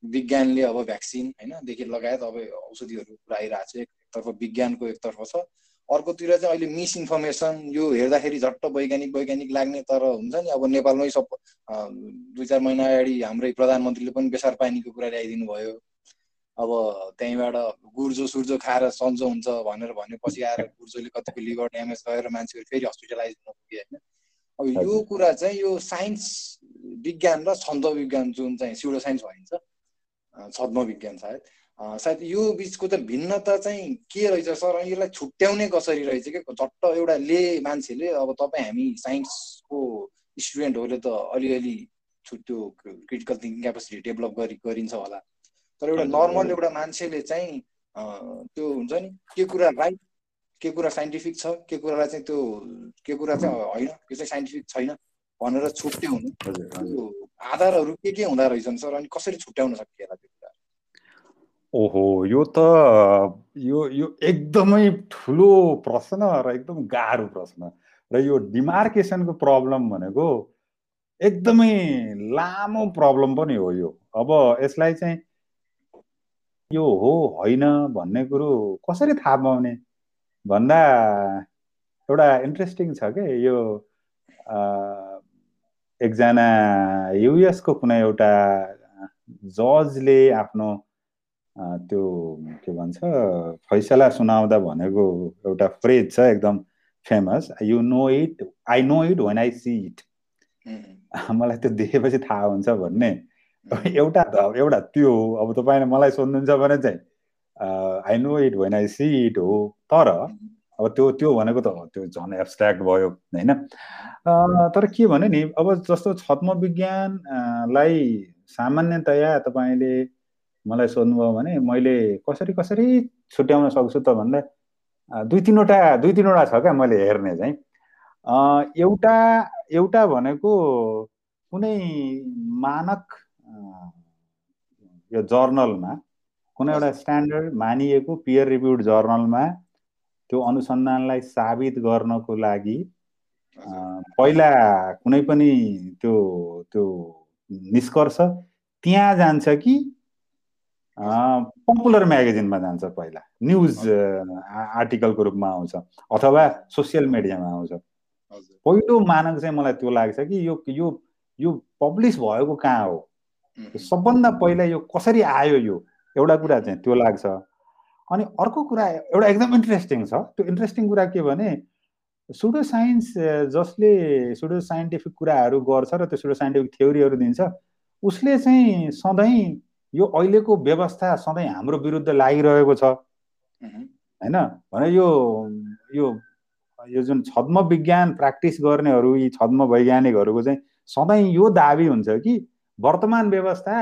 विज्ञानले अब भ्याक्सिन होइनदेखि लगायत अब औषधिहरू पुरा आइरहेको छ एकतर्फ विज्ञानको एकतर्फ छ। अर्कोतिर चाहिँ अहिले मिसइन्फर्मेसन यो हेर्दाखेरि झट्ट वैज्ञानिक वैज्ञानिक लाग्ने तर हुन्छ नि अब नेपालमै सब दुई चार महिना अगाडि हाम्रै प्रधानमन्त्रीले पनि बेसार पानीको कुरा ल्याइदिनु भयो। अब त्यहीँबाट गुर्जो सुर्जो खाएर सन्चो हुन्छ भनेर भनेपछि आएर <laughs> गुर्जोले कतिको लिभर ड्यामेज गरेर मान्छेहरू फेरि हस्पिटलाइज हुन पुग्यो होइन। अब यो कुरा चाहिँ यो साइन्स विज्ञान र छन्द विज्ञान जुन चाहिँ सिउडो साइन्स भनिन्छ छद्म विज्ञान सायद सायद यो बिचको त भिन्नता चाहिँ के रहेछ? सर यसलाई छुट्याउने कसरी रहेछ कि? झट्ट एउटा ले मान्छेले अब तपाईँ हामी साइन्सको स्टुडेन्टहरूले त अलिअलि त्यो क्रिटिकल थिङ्किङ क्यापेसिटी डेभलप गरि गरिन्छ होला। तर एउटा नर्मल एउटा मान्छेले चाहिँ त्यो हुन्छ नि के कुरा राइट के कुरा साइन्टिफिक छ के कुरालाई चाहिँ त्यो के कुरा चाहिँ होइन त्यो चाहिँ साइन्टिफिक छैन भनेर छुट्याउनु त्यो आधारहरू के के हुँदो रहेछन् सर? अनि कसरी छुट्याउन सकिएला त्यो? ओहो यो त यो यो एकदमै ठुलो प्रश्न र एकदम गाह्रो प्रश्न र यो डिमार्केसनको प्रब्लम भनेको एकदमै लामो प्रब्लम पनि हो यो अब यसलाई चाहिँ यो हो होइन भन्ने कुरो कसरी थाहा पाउने भन्दा एउटा इन्ट्रेस्टिङ छ कि यो एकजना युएसको कुनै एउटा जजले आफ्नो त्यो के भन्छ फैसला सुनाउँदा भनेको एउटा फ्रेज छ एकदम famous. You know it I know it when I see it मलाई त्यो देखेपछि थाहा हुन्छ भन्ने। एउटा त एउटा त्यो हो। अब तपाईँले मलाई सोध्नुहुन्छ भने चाहिँ I know it when I see it हो। तर अब त्यो त्यो भनेको त त्यो झन् एब्सट्राक्ट भयो होइन? तर के भने नि अब जस्तो छद्म विज्ञानलाई सामान्यतया तपाईँले मलाई सोध्नुभयो भने मैले कसरी कसरी छुट्याउन सक्छु त भन्दा दुई तिनवटा दुई तिनवटा छ क्या मैले हेर्ने चाहिँ। एउटा एउटा भनेको कुनै मानक यो जर्नलमा कुनै एउटा स्ट्यान्डर्ड मानिएको पियर रिभ्युड जर्नलमा त्यो अनुसन्धानलाई साबित गर्नको लागि पहिला कुनै पनि त्यो त्यो निष्कर्ष त्यहाँ जान्छ कि पपुलर म्यागजिनमा जान्छ पहिला। न्युज आर्टिकलको रूपमा आउँछ अथवा सोसियल मिडियामा आउँछ। पहिलो मानक चाहिँ मलाई त्यो लाग्छ कि यो यो यो पब्लिस भएको कहाँ हो? सबभन्दा पहिला यो कसरी आयो यो? एउटा कुरा चाहिँ त्यो लाग्छ अनि अर्को कुरा एउटा एकदम इन्ट्रेस्टिङ छ। त्यो इन्ट्रेस्टिङ कुरा के भने सुडो साइन्स जसले सुडो साइन्टिफिक कुराहरू गर्छ र त्यो सुडो साइन्टिफिक थ्योरीहरू दिन्छ उसले चाहिँ सधैँ यो अहिलेको व्यवस्था सधैँ हाम्रो विरुद्ध लागिरहेको छ। होइन? भने यो यो यो जुन छद्म विज्ञान प्र्याक्टिस गर्नेहरू यी छद्म वैज्ञानिकहरूको चाहिँ सधैँ यो दाबी हुन्छ कि वर्तमान व्यवस्था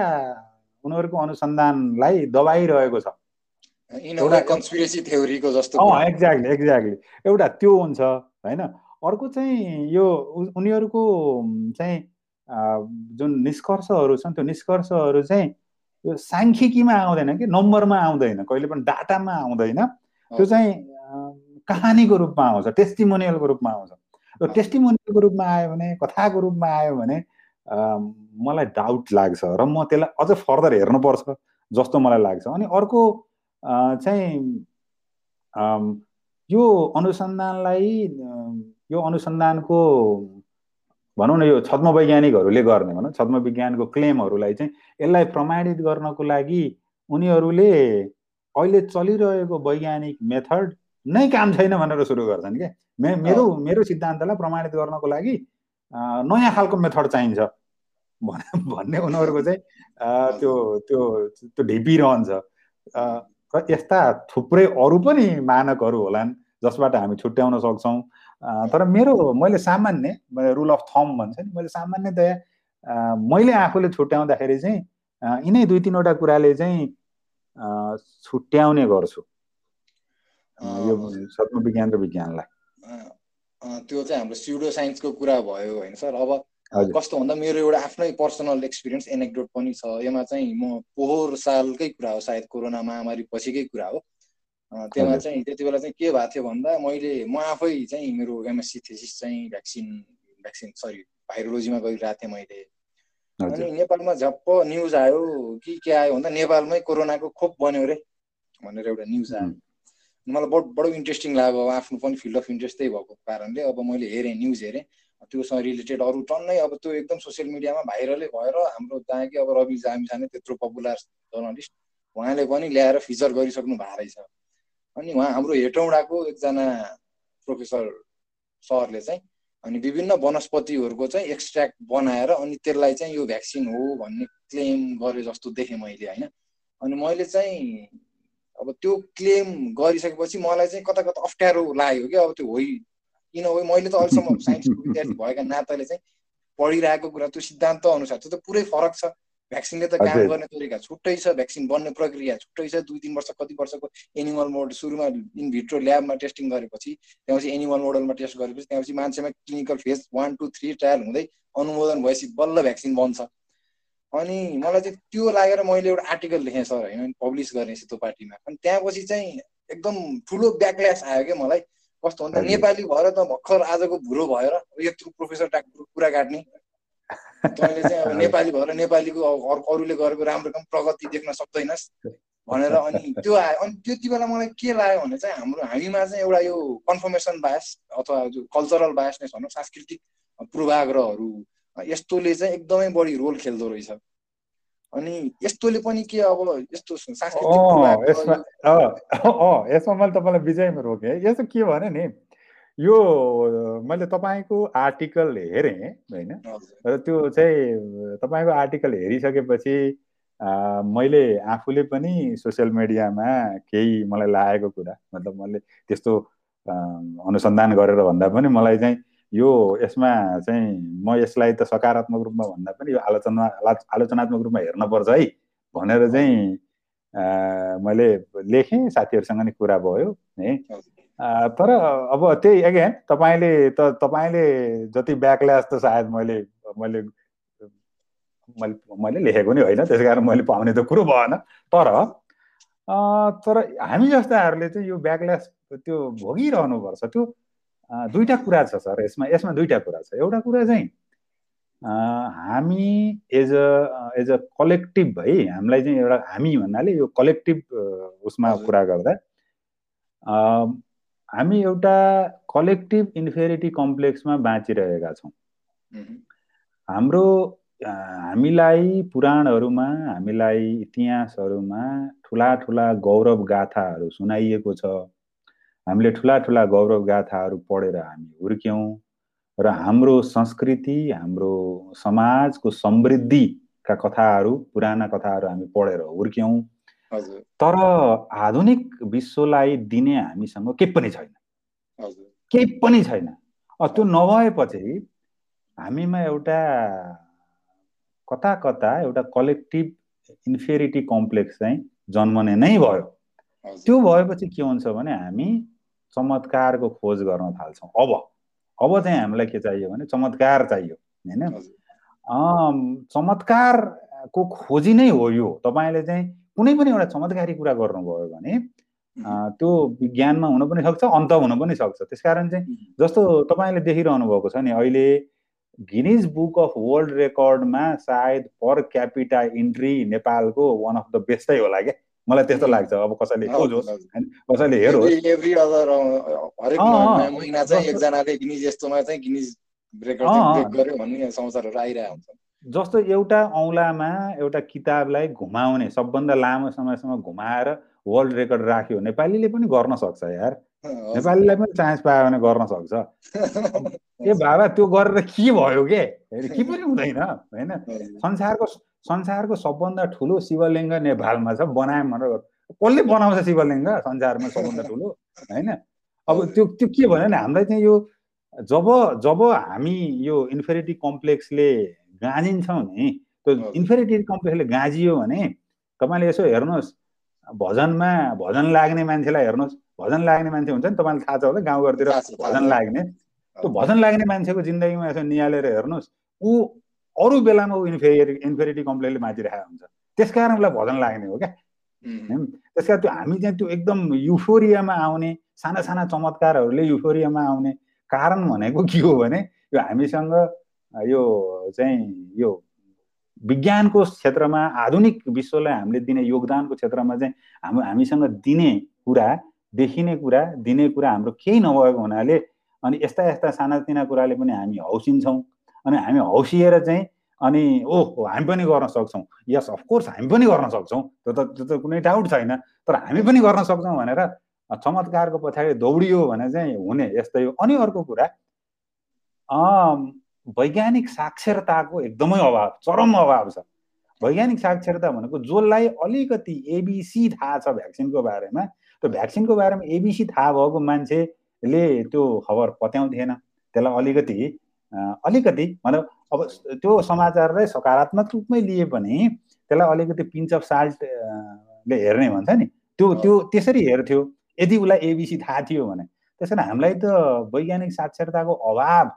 उनीहरूको अनुसन्धानलाई दबाइरहेको छ। एक्ज्याक्टली एक्ज्याक्टली एउटा त्यो हुन्छ होइन? अर्को चाहिँ यो उनीहरूको चाहिँ जुन निष्कर्षहरू छन् त्यो निष्कर्षहरू चाहिँ यो साङ्ख्यिकीमा आउँदैन कि नम्बरमा आउँदैन कहिले पनि डाटामा आउँदैन। त्यो चाहिँ कहानीको रूपमा आउँछ टेस्टिमोनियलको रूपमा आउँछ। र टेस्टिमोनियलको रूपमा आयो भने कथाको रूपमा आयो भने मलाई डाउट लाग्छ र म त्यसलाई अझ फर्दर हेर्नुपर्छ जस्तो मलाई लाग्छ। अनि अर्को चाहिँ यो अनुसन्धानलाई यो अनुसन्धानको भनौँ न यो छद्म वैज्ञानिकहरूले गर्ने भनौँ छद्म विज्ञानको क्लेमहरूलाई चाहिँ यसलाई प्रमाणित गर्नको लागि उनीहरूले अहिले चलिरहेको वैज्ञानिक मेथड नै काम छैन भनेर सुरु गर्छन् क्या मे मेरो मेरो सिद्धान्तलाई प्रमाणित गर्नको लागि नयाँ खालको मेथड चाहिन्छ <laughs> भन्ने उनीहरूको चाहिँ त्यो त्यो त्यो ढिपिरहन्छ र यस्ता थुप्रै अरू पनि मानकहरू होलान् जसबाट हामी छुट्याउन सक्छौँ। तर मेरो मैले सामान्य रुल अफ थम भन्छ नि मैले सामान्यतया मैले आफूले छुट्याउँदाखेरि चाहिँ यिनै दुई तिनवटा कुराले चाहिँ छुट्याउने गर्छु। यो सत्म विज्ञान र विज्ञानलाई। त्यो चाहिँ हाम्रो सिउडो साइन्सको कुरा भयो होइन सर। अब कस्तो भन्दा मेरो एउटा आफ्नै पर्सनल एक्सपिरियन्स एनेक्डोट पनि छ। यसमा चाहिँ म पोहोर सालकै कुरा हो सायद कोरोना महामारी पछिकै कुरा हो। त्यसमा चाहिँ त्यति बेला चाहिँ के भएको थियो भन्दा मैले म आफै चाहिँ मेरो एमएससी थेसिस चाहिँ भ्याक्सिन भ्याक्सिन सरी भाइरोलोजीमा गरिरहेको थिएँ मैले। अनि नेपालमा झप्प न्युज आयो कि के आयो भन्दा नेपालमै कोरोनाको खोप बन्यो अरे भनेर एउटा न्युज आयो। मलाई बड बडो इन्ट्रेस्टिङ लाग्यो आफ्नो पनि फिल्ड अफ इन्ट्रेस्ट त्यही भएको कारणले अब मैले हेरेँ न्युज हेरेँ। त्योसँग रिलेटेड अरू टन्नै अब त्यो एकदम सोसियल मिडियामा भाइरलै भएर हाम्रो जहाँ कि अब रवि जामी जाने त्यत्रो पपुलर जर्नलिस्ट उहाँले पनि ल्याएर फिचर गरिसक्नु भएको रहेछ। अनि उहाँ हाम्रो हेटौँडाको एकजना प्रोफेसर सरले चाहिँ अनि विभिन्न वनस्पतिहरूको चाहिँ एक्सट्र्याक्ट बनाएर अनि त्यसलाई चाहिँ यो भ्याक्सिन हो भन्ने क्लेम गरे जस्तो देखेँ मैले होइन? अनि मैले चाहिँ अब त्यो क्लेम गरिसकेपछि मलाई चाहिँ कता कता अप्ठ्यारो लाग्यो क्या अब त्यो होइ किन हो मैले त अहिलेसम्म साइन्सको विद्यार्थी भएका नाताले चाहिँ पढिरहेको कुरा त्यो सिद्धान्त अनुसार त्यो त पुरै फरक छ। भ्याक्सिनले त काम गर्ने तरिका छुट्टै छ भ्याक्सिन बन्ने प्रक्रिया छुट्टै छ दुई तिन वर्ष कति वर्षको एनिमल मोडल सुरुमा इनभिट्रो ल्याबमा टेस्टिङ गरेपछि त्यहाँपछि एनिमल मोडलमा टेस्ट गरेपछि त्यहाँपछि मान्छेमा clinical phase one two three trial हुँदै अनुमोदन भएपछि बल्ल भ्याक्सिन बन्छ। अनि मलाई चाहिँ त्यो लागेर मैले एउटा आर्टिकल लेखेँ सर होइन पब्लिस गर्ने त्यो पार्टीमा। अनि त्यहाँपछि चाहिँ एकदम ठुलो ब्याकल्यास आयो क्या मलाई। कस्तो भन्दा नेपाली भएर त भर्खर आजको भुरो भएर यत्रो प्रोफेसर कुरा काट्ने। तैँले चाहिँ अब <laughs> नेपाली भएर नेपालीको अरूले गरेको राम्रो काम प्रगति देख्न सक्दैनस् <laughs> भनेर अनि त्यो आयो अनि त्यति बेला मलाई के लाग्यो भने चाहिँ हाम्रो हामीमा चाहिँ एउटा यो कन्फर्मेसन बायस अथवा जो कल्चरल बायसनेस भनौँ सांस्कृतिक पूर्वाग्रहहरू यस्तोले चाहिँ एकदमै बढी रोल खेल्दो रहेछ। अनि यस्तोले पनि के अब यस्तो यसमा यसमा मैले तपाईँलाई विजयमा रोकेँ। यस्तो के भने नि यो मैले तपाईँको आर्टिकल हेरेँ होइन? र त्यो चाहिँ तपाईँको आर्टिकल हेरिसकेपछि मैले आफूले पनि सोसियल मिडियामा केही मलाई लागेको कुरा मतलब मैले त्यस्तो अनुसन्धान गरेर भन्दा पनि मलाई चाहिँ यो यसमा चाहिँ म यसलाई त सकारात्मक रूपमा भन्दा पनि यो आलोचना आलोचनात्मक रूपमा हेर्नुपर्छ है भनेर चाहिँ मैले लेखेँ साथीहरूसँग नि कुरा भयो है। तर अब त्यही एगेन तपाईँले त तपाईँले जति ब्याकल्यास त सायद मैले मैले मैले मैले लेखेको नि होइन त्यस कारण मैले पाउने त कुरो भएन। तर तर हामी जस्ताहरूले चाहिँ यो ब्याकल्यास त्यो भोगिरहनुपर्छ। त्यो दुईवटा कुरा छ सर। यसमा यसमा दुईवटा कुरा छ। एउटा कुरा चाहिँ हामी as a as a collective है हामीलाई चाहिँ एउटा हामी भन्नाले यो कलेक्टिभ उसमा कुरा गर्दा हामी एउटा कलेक्टिभ इन्फेरिटी कम्प्लेक्समा बाँचिरहेका छौँ। हाम्रो हामीलाई पुराणहरूमा हामीलाई इतिहासहरूमा ठुला ठुला गौरव गाथाहरू सुनाइएको छ। हामीले ठुला ठुला गौरव गाथाहरू पढेर हामी हुर्क्यौँ र हाम्रो संस्कृति हाम्रो समाजको समृद्धिका कथाहरू पुराना कथाहरू हामी पढेर हुर्क्यौँ। तर आधुनिक विश्वलाई दिने हामीसँग केही पनि छैन। केही पनि छैन। त्यो नभएपछि हामीमा एउटा कता कता एउटा कलेक्टिभ इन्फेरिटी कम्प्लेक्स चाहिँ जन्मने नै भयो। त्यो भएपछि के हुन्छ भने हामी चमत्कारको खोज गर्न थाल्छौँ। अब अब चाहिँ हामीलाई के चाहियो भने चमत्कार चाहियो होइन? चमत्कारको खोजी नै हो यो। तपाईँले चाहिँ कुनै पनि एउटा चमत्कारी कुरा गर्नुभयो भने त्यो विज्ञानमा हुन पनि सक्छ अन्त हुन पनि सक्छ। त्यस कारण चाहिँ जस्तो तपाईँले देखिरहनु भएको छ नि अहिले गिनिज बुक अफ वर्ल्ड रेकर्डमा सायद पर क्यापिटा इन्ट्री नेपालको वान अफ द बेस्टै होला क्या। मलाई त्यस्तो लाग्छ। अब कसैले खोजोस् कसैले हेरोस्। जस्तो एउटा औँलामा एउटा किताबलाई घुमाउने सबभन्दा लामो समयसम्म घुमाएर वर्ल्ड रेकर्ड राख्यो नेपालीले पनि गर्न सक्छ यार। नेपालीलाई पनि चान्स पायो भने गर्न सक्छ। ए <laughs> बाबा त्यो गरेर के भयो के? के पनि हुँदैन होइन? <laughs> संसारको संसारको सबभन्दा ठुलो शिवलिङ्ग नेपालमा छ बनायौँ भनेर कसले बनाउँछ शिवलिङ्ग संसारमा सबभन्दा ठुलो होइन? अब त्यो त्यो के भन्यो भने हामीलाई चाहिँ यो जब जब हामी यो इन्फेरिटी कम्प्लेक्सले गाँजिन्छौँ नि त्यो इन्फेरिटी कम्प्लेक्सले गाँजियो भने तपाईँले यसो हेर्नुहोस् भजनमा भजन लाग्ने मान्छेलाई हेर्नुहोस् भजन लाग्ने मान्छे हुन्छ नि तपाईँलाई थाहा छ होला गाउँघरतिर भजन लाग्ने त्यो भजन लाग्ने मान्छेको जिन्दगीमा यसो निहालेर हेर्नुहोस् ऊ अरू बेलामा ऊ इन्फेरि इन्फेरिटी कम्प्लेनले माथिरहेको हुन्छ त्यस कारण उसलाई भजन लाग्ने हो क्या त्यस कारण त्यो हामी चाहिँ त्यो एकदम युफोरियामा आउने साना साना चमत्कारहरूले युफोरियामा आउने कारण भनेको के हो भने यो हामीसँग यो चाहिँ यो विज्ञानको क्षेत्रमा आधुनिक विश्वलाई हामीले दिने योगदानको क्षेत्रमा चाहिँ हाम्रो हामीसँग दिने कुरा देखिने कुरा दिने कुरा हाम्रो केही नभएको हुनाले अनि यस्ता यस्ता सानातिना कुराले पनि हामी हौसिन्छौँ। अनि हामी हौसिएर चाहिँ अनि ओहो हामी पनि गर्न सक्छौँ। यस अफकोर्स हामी पनि गर्न सक्छौँ। त्यो त त्यो त कुनै डाउट छैन। तर हामी पनि गर्न सक्छौँ भनेर चमत्कारको पछाडि दौडियो भने चाहिँ हुने यस्तै हो। अनि अर्को कुरा वैज्ञानिक साक्षरताको एकदमै अभाव चरम अभाव छ। वैज्ञानिक साक्षरता भनेको जसलाई अलिकति एबिसी थाहा छ भ्याक्सिनको बारेमा त्यो भ्याक्सिनको बारेमा एबिसी थाहा भएको मान्छेले त्यो खबर पत्याउँथेन। त्यसलाई अलिकति अलिकति मतलब अब त्यो समाचारलाई सकारात्मक रूपमै लिए पनि त्यसलाई अलिकति पिन्च अफ साल्टले हेर्ने भन्छ नि। त्यो त्यो त्यसरी हेर्थ्यो। यदि उसलाई एबिसी थाहा थियो भने। त्यसरी हामीलाई त वैज्ञानिक साक्षरताको अभाव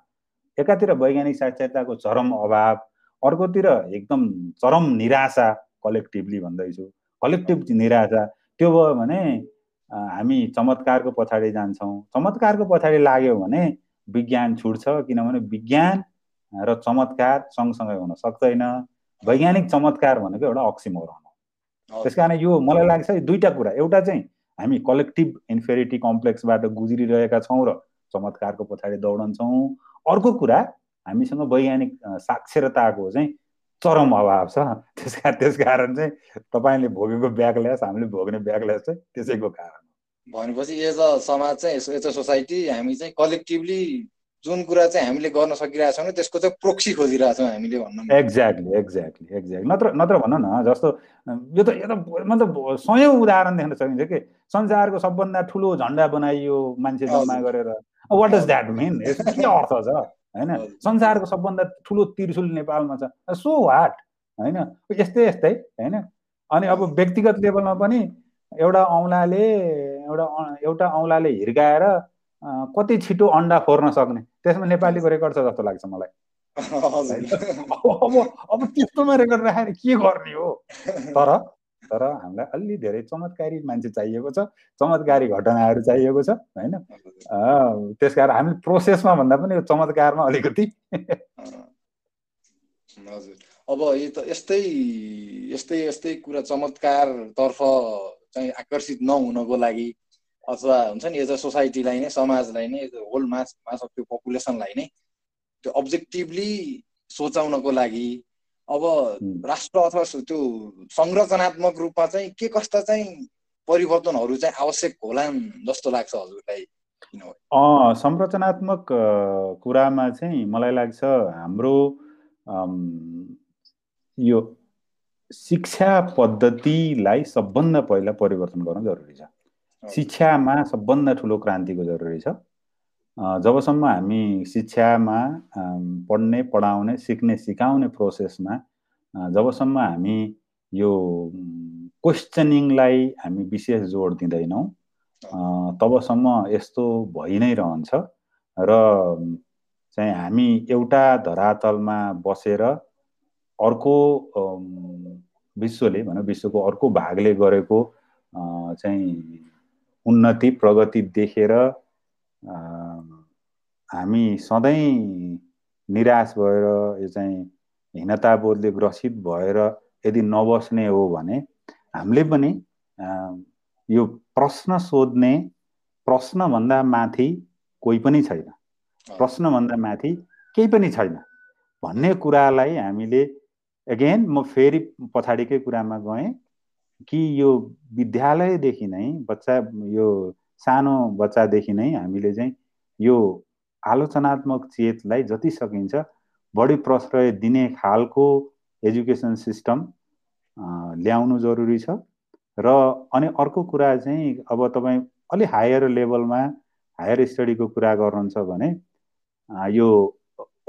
एकातिर वैज्ञानिक साक्षरताको चरम अभाव अर्कोतिर एकदम चरम निराशा कलेक्टिभली भन्दैछु। कलेक्टिभ निराशा त्यो भयो भने हामी चमत्कारको पछाडि जान्छौँ। चमत्कारको पछाडि लाग्यो भने विज्ञान छुट्छ किनभने विज्ञान र चमत्कार सँगसँगै हुन सक्दैन। वैज्ञानिक चमत्कार भनेको एउटा अक्सिमोरन हो। त्यस कारण यो मलाई लाग्छ दुईवटा कुरा। एउटा चाहिँ हामी कलेक्टिभ इन्फेरिटी कम्प्लेक्सबाट गुज्रिरहेका छौँ र चमत्कारको पछाडि दौडन्छौँ। अर्को कुरा हामीसँग वैज्ञानिक साक्षरताको चाहिँ चरम अभाव छ। त्यस कारण त्यस कारण चाहिँ तपाईँले भोगेको ब्याकल्यास हामीले भोग्ने ब्याकल्यास चाहिँ त्यसैको कारण भनेपछि एज अ समाज चाहिँ एज अ सोसाइटी हामी चाहिँ कलेक्टिभली जुन कुरा चाहिँ हामीले गर्न सकिरहेको छौँ त्यसको चाहिँ प्रोक्सी खोजिरहेछौँ हामीले भन्नु एक्ज्याक्टली एक्ज्याक्टली एक्ज्याक्टली नत्र नत्र भनौँ न जस्तो यो त यो त मतलब सयौँ उदाहरण देख्न सकिन्छ कि संसारको सबभन्दा ठुलो झन्डा बनाइयो मान्छे जम्मा गरेर। वाट डज द्याट मिन के अर्थ छ होइन संसारको सबभन्दा ठुलो त्रिशुल नेपालमा छ सो वाट होइन यस्तै यस्तै होइन अनि अब व्यक्तिगत लेभलमा पनि एउटा औँलाले एउटा एउटा औँलाले हिर्काएर कति छिटो अन्डा फोर्न सक्ने त्यसमा नेपालीको रेकर्ड छ जस्तो लाग्छ मलाई अब अब त्यस्तोमा रेकर्ड राखेर के गर्ने हो तर तर हामीलाई अलि धेरै चमत्कारी मान्छे चाहिएको छ चमत्कारी घटनाहरू चाहिएको छ होइन? त्यस कारण हामी प्रोसेसमा भन्दा पनि यो चमत्कारमा अलिकति। हजुर। अब यो त यस्तै यस्तै यस्तै कुरा चमत्कारतर्फ चाहिँ आकर्षित नहुनको लागि अथवा हुन्छ नि एज अ सोसाइटीलाई नै समाजलाई नै होल मास मास अफ त्यो पपुलेसनलाई नै त्यो अब्जेक्टिभली सोचाउनको लागि अब राष्ट्र अथवा त्यो संरचनात्मक रूपमा चाहिँ के कस्ता चाहिँ परिवर्तनहरू चाहिँ आवश्यक होला जस्तो लाग्छ हजुरलाई संरचनात्मक कुरामा चाहिँ मलाई लाग्छ हाम्रो यो शिक्षा पद्धतिलाई सबभन्दा पहिला परिवर्तन गर्न जरुरी छ। शिक्षामा सबभन्दा ठुलो क्रान्तिको जरुरी छ। जबसम्म हामी शिक्षामा पढ्ने पढाउने सिक्ने सिकाउने प्रोसेसमा जबसम्म हामी यो क्वेसनिङलाई हामी विशेष जोड दिँदैनौँ तबसम्म यस्तो भइ नै रहन्छ र चाहिँ हामी एउटा धरातलमा बसेर अर्को विश्वले भनौँ विश्वको अर्को भागले गरेको चाहिँ उन्नति प्रगति देखेर हामी सधैँ निराश भएर यो चाहिँ हीनताबोधले ग्रसित भएर यदि नबस्ने हो भने हामीले पनि यो प्रश्न सोध्ने प्रश्नभन्दा माथि कोही पनि छैन। प्रश्नभन्दा माथि केही पनि छैन। भन्ने कुरालाई हामीले एगेन म फेरि पछाडिकै कुरामा गएँ कि यो विद्यालयदेखि नै बच्चा यो सानो बच्चादेखि नै हामीले चाहिँ यो आलोचनात्मक चेतलाई जति सकिन्छ बढी प्रश्रय दिने खालको एजुकेसन सिस्टम ल्याउनु जरुरी छ। र अनि अर्को कुरा चाहिँ अब तपाईँ अलि हायर लेभलमा हायर स्टडीको कुरा गर्नुहुन्छ भने यो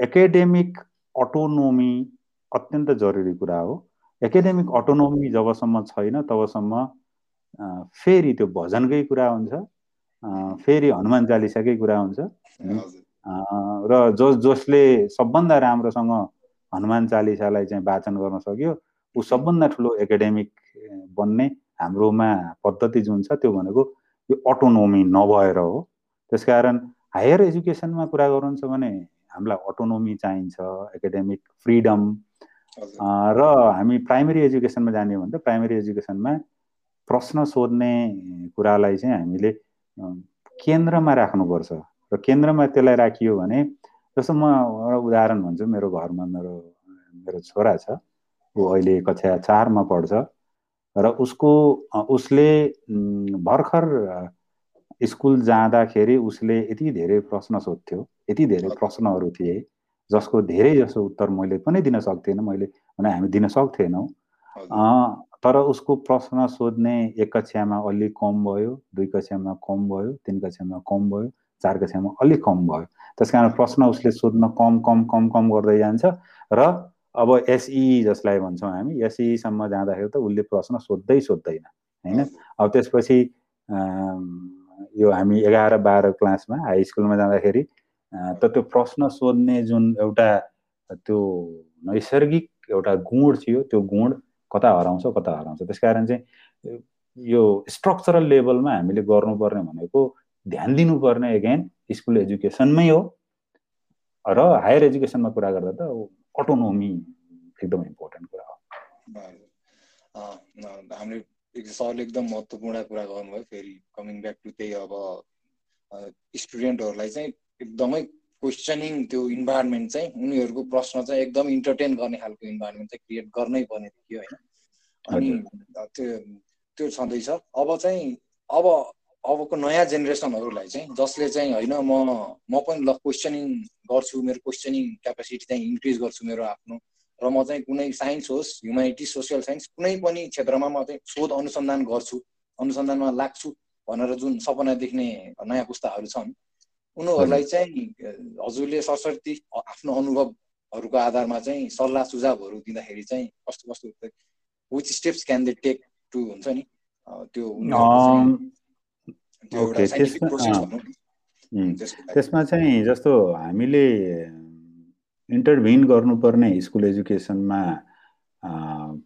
एकाडेमिक अटोनोमी अत्यन्त जरुरी कुरा हो। एकाडेमिक अटोनोमी जबसम्म छैन तबसम्म फेरि त्यो भजनकै कुरा हुन्छ फेरि हनुमान चालिसाकै कुरा हुन्छ। र जस जसले सबभन्दा राम्रोसँग हनुमान चालिसालाई चाहिँ वाचन गर्न सक्यो। ऊ सबभन्दा ठुलो एकाडेमिक बन्ने हाम्रोमा पद्धति जुन छ त्यो भनेको यो अटोनोमी नभएर हो। त्यसकारण हायर एजुकेसनमा कुरा गर्नुहुन्छ भने हामीलाई अटोनोमी चाहिन्छ एकाडेमिक फ्रिडम। र हामी प्राइमेरी एजुकेसनमा जाने भने त प्राइमेरी एजुकेसनमा प्रश्न सोध्ने कुरालाई चाहिँ हामीले केन्द्रमा राख्नुपर्छ। र केन्द्रमा त्यसलाई राखियो भने जस्तो म एउटा उदाहरण भन्छु मेरो घरमा मेरो मेरो छोरा छ ऊ अहिले कक्षा चारमा पढ्छ र उसको उसले भर्खर स्कुल जाँदाखेरि उसले यति धेरै प्रश्न सोध्थ्यो यति धेरै प्रश्नहरू थिए जसको धेरै जसो उत्तर मैले पनि दिन सक्थेन मैले भने हामी दिन सक्थेनौँ। तर उसको प्रश्न सोध्ने एक कक्षामा अलिक कम भयो दुई कक्षामा कम भयो तिन कक्षामा कम भयो चार कक्षामा अलिक कम भयो। त्यस कारण प्रश्न उसले सोध्न कम कम कम कम गर्दै जान्छ र अब एसई जसलाई भन्छौँ हामी एसईसम्म जाँदाखेरि त उसले प्रश्न सोध्दै सोध्दैन होइन? अब त्यसपछि यो हामी एघार बाह्र क्लासमा हाई स्कुलमा जाँदाखेरि त त्यो प्रश्न सोध्ने जुन एउटा त्यो नैसर्गिक एउटा गुण थियो त्यो गुण कता हराउँछ कता हराउँछ? त्यस कारण चाहिँ यो स्ट्रक्चरल लेभलमा हामीले गर्नुपर्ने भनेको ध्यान दिनुपर्ने एगेन स्कुल एजुकेसनमै हो। र हायर एजुकेसनमा कुरा गर्दा त अटोनोमी एकदम इम्पोर्टेन्ट कुरा हो। हामीले सरले एकदम महत्त्वपूर्ण कुरा गर्नुभयो फेरि कमिङ ब्याक टु त्यही अब स्टुडेन्टहरूलाई चाहिँ एकदमै क्वेसनिङ त्यो इन्भाइरोमेन्ट चाहिँ उनीहरूको प्रश्न चाहिँ एकदम इन्टरटेन गर्ने खालको इन्भाइरोमेन्ट चाहिँ क्रिएट गर्नै पर्ने थियो होइन? अनि त्यो त्यो छँदैछ। अब चाहिँ अब अबको नयाँ जेनेरेसनहरूलाई चाहिँ जसले चाहिँ होइन म म पनि ल क्वेसनिङ गर्छु मेरो क्वेसनिङ क्यापेसिटी चाहिँ इन्क्रिज गर्छु मेरो आफ्नो र म चाहिँ कुनै साइन्स होस् ह्युमेनिटी सोसियल साइन्स कुनै पनि क्षेत्रमा म चाहिँ शोध अनुसन्धान गर्छु अनुसन्धानमा लाग्छु भनेर जुन सपना देख्ने नयाँ पुस्ताहरू छन् उनीहरूलाई चाहिँ हजुरले सरस्वती आफ्नो अनुभवहरूको आधारमा चाहिँ सल्लाह सुझावहरू दिँदाखेरि चाहिँ कस्तो कस्तो which steps can they take to हुन्छ नि? त्यो त्यसमा चाहिँ जस्तो हामीले इन्टरभिन गर्नुपर्ने स्कुल एजुकेसनमा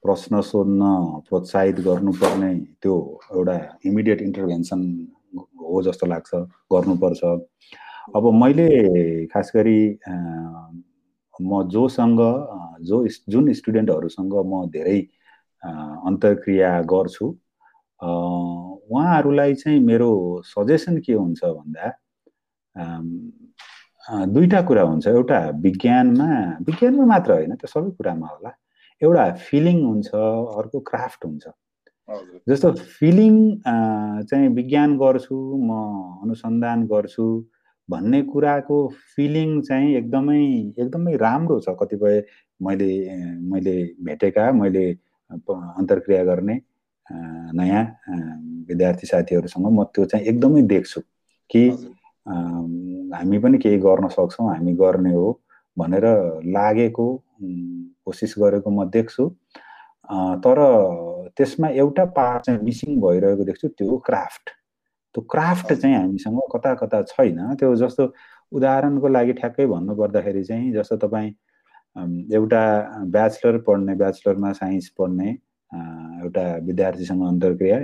प्रश्न सोध्न प्रोत्साहित गर्नुपर्ने त्यो एउटा इमिडिएट इन्टरभेन्सन हो जस्तो लाग्छ गर्नुपर्छ। अब मैले खास गरी म जोसँग जो जुन स्टुडेन्टहरूसँग म धेरै अन्तर्क्रिया गर्छु उहाँहरूलाई चाहिँ मेरो सजेसन के हुन्छ भन्दा दुईवटा कुरा हुन्छ। एउटा विज्ञानमा विज्ञानमा मात्र होइन त्यो सबै कुरामा होला। एउटा फिलिङ हुन्छ अर्को क्राफ्ट हुन्छ। जस्तो फिलिङ चाहिँ विज्ञान गर्छु म अनुसन्धान गर्छु भन्ने कुराको फिलिङ चाहिँ एकदमै एकदमै राम्रो छ। कतिपय मैले मैले भेटेका मैले अन्तर्क्रिया गर्ने नयाँ विद्यार्थी साथीहरूसँग म त्यो चाहिँ एकदमै देख्छु कि हामी पनि केही गर्न सक्छौँ हामी गर्ने हो भनेर लागेको कोसिस गरेको म देख्छु। तर त्यसमा एउटा पार्ट चाहिँ मिसिङ भइरहेको देख्छु त्यो क्राफ्ट। त्यो क्राफ्ट चाहिँ हामीसँग कता कता छैन। त्यो जस्तो उदाहरणको लागि ठ्याक्कै भन्नुपर्दाखेरि चाहिँ जस्तो तपाईँ एउटा ब्याचलर पढ्ने ब्याचलरमा साइन्स पढ्ने एउटा विद्यार्थीसँग अन्तर्क्रिया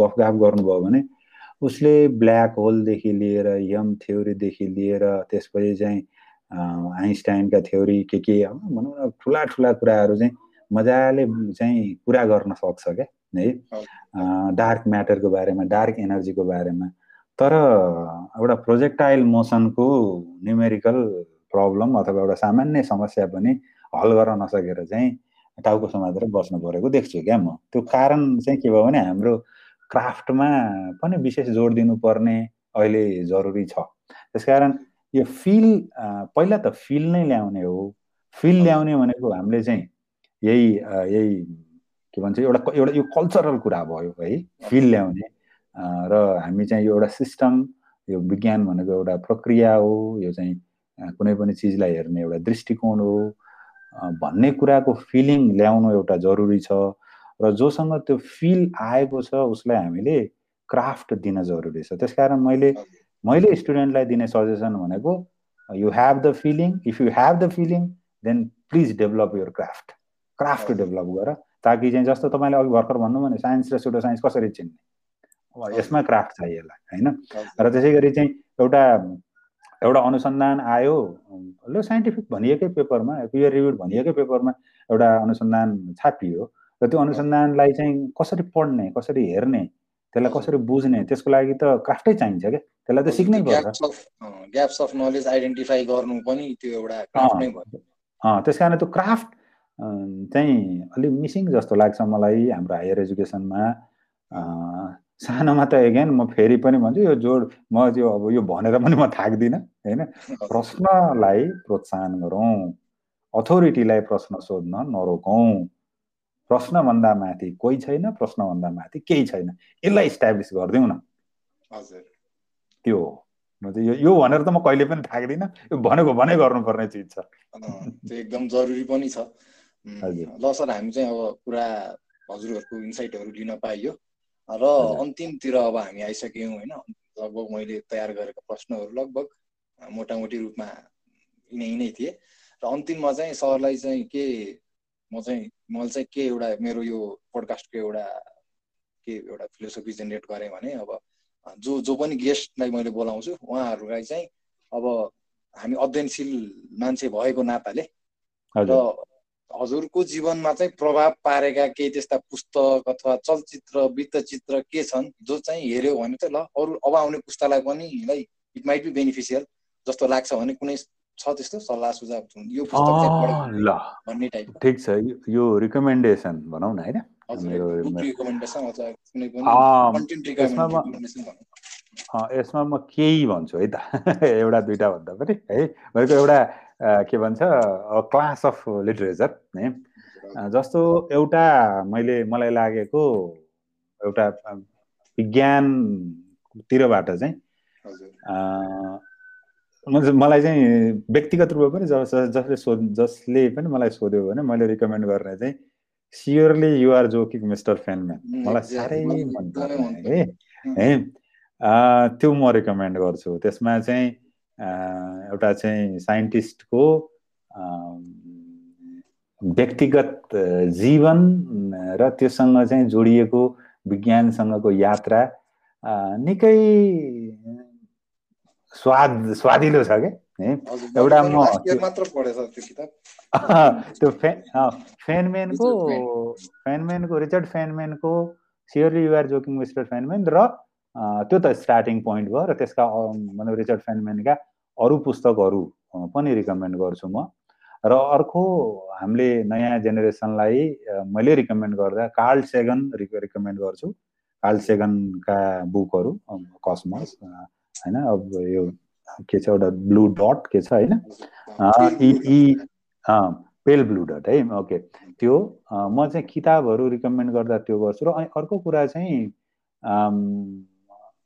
गफ गाफ गर्नुभयो भने उसले ब्ल्याक होलदेखि लिएर यम थ्योरीदेखि लिएर त्यसपछि चाहिँ आइन्स्टाइनका थ्योरी के के भनौँ न ठुला ठुला कुराहरू चाहिँ मजाले चाहिँ कुरा गर्न सक्छ क्या है? डार्क म्याटरको बारेमा डार्क एनर्जीको बारेमा। तर एउटा प्रोजेक्टाइल मोसनको न्युमेरिकल प्रब्लम अथवा एउटा सामान्य समस्या पनि हल गर्न नसकेर चाहिँ टाउको समातेर बस्नु परेको देख्छु क्या म। त्यो कारण चाहिँ के भयो भने हाम्रो क्राफ्टमा पनि विशेष जोड दिनुपर्ने अहिले जरुरी छ। त्यसकारण यो फिल पहिला त फिल नै ल्याउने हो। फिल ल्याउने भनेको हामीले चाहिँ यही यही के भन्छ एउटा एउटा यो कल्चरल कुरा भयो है फिल ल्याउने। र हामी चाहिँ यो एउटा सिस्टम यो विज्ञान भनेको एउटा प्रक्रिया हो। यो चाहिँ कुनै पनि चिजलाई हेर्ने एउटा दृष्टिकोण हो। भन्ने कुराको फिलिङ ल्याउनु एउटा जरुरी छ र जोसँग त्यो फिल आएको छ उसलाई हामीले क्राफ्ट दिन जरुरी छ। त्यसकारण मैले मैले स्टुडेन्टलाई दिने सजेसन भनेको you have the feeling if you have the feeling then please develop your craft craft develop गर ताकि चाहिँ जस्तो तपाईँले अघि भर्खर भन्नु भने साइन्स र सुडो साइन्स कसरी चिन्ने? यसमा क्राफ्ट चाहियो यसलाई होइन? र त्यसै गरी चाहिँ एउटा एउटा अनुसन्धान आयो ल साइन्टिफिक भनिएकै पेपरमा पियर रिभ्युड भनिएकै पेपरमा एउटा अनुसन्धान छापियो र त्यो अनुसन्धानलाई चाहिँ कसरी पढ्ने कसरी हेर्ने त्यसलाई कसरी बुझ्ने त्यसको लागि त क्राफ्टै चाहिन्छ क्या। त्यसलाई त सिक्नै पर्छ। ग्याप्स अफ नलेज आइडेन्टिफाई गर्नु पनि त्यो एउटा त्यस कारण त्यो क्राफ्ट चाहिँ अलिक मिसिङ जस्तो लाग्छ मलाई हाम्रो हायर एजुकेसनमा। सानोमा त एगेन म फेरि पनि भन्छु यो जोड म त्यो अब यो भनेर पनि म थाक्दिनँ होइन? प्रश्नलाई प्रोत्साहन गरौँ अथोरिटीलाई प्रश्न सोध्न नरोकौँ। प्रश्नभन्दा माथि कोही छैन प्रश्नभन्दा माथि केही छैन। यसलाई इस्टाब्लिस गरिदिउँ न। हजुर। त्यो हो। म चाहिँ यो यो भनेर त म कहिले पनि थाक्दिनँ। यो भनेको भने गर्नुपर्ने चिज छ। त्यो एकदम जरुरी पनि छ। ल सर हामी चाहिँ अब पुरा हजुरहरूको इन्साइटहरू लिन पाइयो। र अन्तिमतिर अब हामी आइसक्यौँ होइन। लगभग मैले तयार गरेको प्रश्नहरू लगभग मोटामोटी रूपमा यिनै यिनै थिए। र अन्तिममा चाहिँ सरलाई चाहिँ के म चाहिँ मैले चाहिँ के एउटा मेरो यो पोडकास्टको एउटा के एउटा फिलोसफी जेनेरेट गरेँ भने अब जो जो पनि गेस्टलाई मैले बोलाउँछु उहाँहरूलाई चाहिँ अब हामी अध्ययनशील मान्छे भएको नाताले र हजुरको जीवनमा चाहिँ प्रभाव पारेका केही त्यस्ता पुस्तक अथवा चलचित्र वृत्तचित्र के छन् जो चाहिँ हेऱ्यो भने चाहिँ ल अरू अब आउने पुस्तालाई पनि like it might be beneficial जस्तो लाग्छ भने कुनै छ त्यस्तो सल्लाह सुझाव यो पुस्तक ल। भन्ने टाइप ठिक छ। यो रिकमेन्डेसन भनौँ न होइन? यसमा म केही भन्छु है त। <laughs> एउटा दुइटा भन्दा पनि है? भनेको एउटा के भन्छ क्लास अफ लिटरेचर है? जस्तो एउटा मैले मलाई लागेको एउटा विज्ञानतिरबाट चाहिँ मलाई चाहिँ व्यक्तिगत रूपमा पनि जस जसले सोध जसले पनि मलाई सोध्यो भने मैले रिकमेन्ड गर्ने चाहिँ surely you're joking mister Feynman मलाई साह्रै मन है? है? त्यो म रिकमेन्ड गर्छु। त्यसमा चाहिँ एउटा चाहिँ साइन्टिस्टको व्यक्तिगत जीवन र त्योसँग चाहिँ जोडिएको विज्ञानसँगको यात्रा निकै स्वाद स्वादिलो छ क्या एउटा म त्यो फेनमेनको फेनमेनको Richard फेनमेनको surely you're joking mister Feynman र त्यो त स्टार्टिङ पोइन्ट भयो र त्यसका मतलब रिचर्ड फेनमेनका अरू पुस्तकहरू पनि रिकमेन्ड गर्छु म। र अर्को हामीले नयाँ जेनेरेसनलाई मैले रिकमेन्ड गर्दा कार्ल सेगन रिक रिकमेन्ड गर्छु। कार्ल सेगनका बुकहरू कसमस होइन अब यो के छ एउटा ब्लु डट के छ होइन? यी पेल ब्लु डट है? ओके। त्यो म चाहिँ किताबहरू रिकमेन्ड गर्दा त्यो गर्छु र अर्को कुरा चाहिँ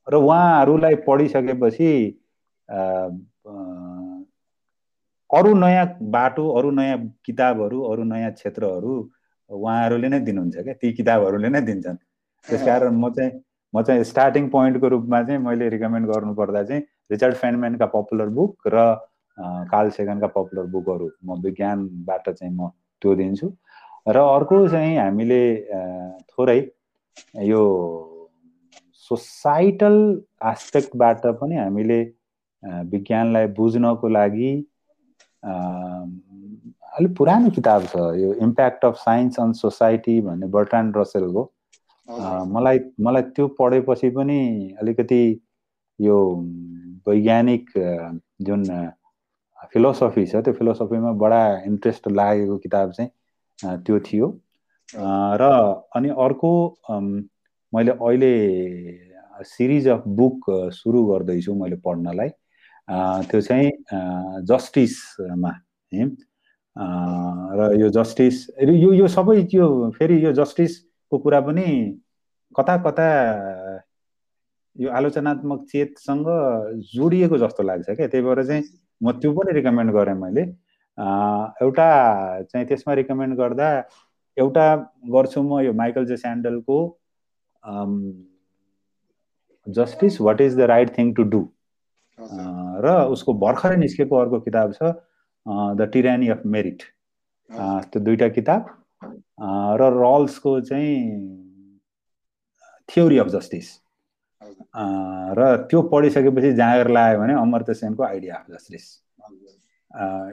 र उहाँहरूलाई पढिसकेपछि अरू नयाँ बाटो अरू नयाँ किताबहरू अरू नयाँ क्षेत्रहरू उहाँहरूले नै दिनुहुन्छ क्या। ती किताबहरूले नै दिन्छन्। त्यस कारण म चाहिँ म चाहिँ स्टार्टिङ पोइन्टको रूपमा चाहिँ मैले रिकमेन्ड गर्नुपर्दा चाहिँ रिचर्ड फेनम्यानका पपुलर बुक र काल सेगनका पपुलर बुकहरू म विज्ञानबाट चाहिँ म त्यो दिन्छु। र अर्को चाहिँ हामीले थोरै यो सोसाइटल एस्पेक्टबाट पनि हामीले विज्ञानलाई बुझ्नको लागि अलिक पुरानो किताब छ। यो impact of science on society भन्ने बर्टान रसेलको। मलाई मलाई त्यो पढेपछि पनि अलिकति यो वैज्ञानिक जुन फिलोसफी छ त्यो फिलोसफीमा बडा इन्ट्रेस्ट लागेको किताब चाहिँ त्यो थियो। र अनि अर्को मैले अहिले सिरिज अफ बुक सुरु गर्दैछु मैले पढ्नलाई। त्यो चाहिँ जस्टिसमा है? र यो जस्टिस यो यो सबै त्यो फेरि यो जस्टिसको कुरा पनि कता कता यो आलोचनात्मक चेतसँग जोडिएको जस्तो लाग्छ क्या। त्यही भएर चाहिँ म त्यो पनि रिकमेन्ड गरेँ मैले। एउटा चाहिँ त्यसमा रिकमेन्ड गर्दा एउटा गर्छु म यो Michael J स्यान्डलको justice what is the right thing to do र उसको भर्खरै निस्केको अर्को किताब छ द टिरानी अफ मेरिट त्यो दुईवटा किताब। र रल्सको चाहिँ थ्योरी अफ जस्टिस र त्यो पढिसकेपछि जाँगर लाग्यो भने अमर्त्य सेनको आइडिया अफ जस्टिस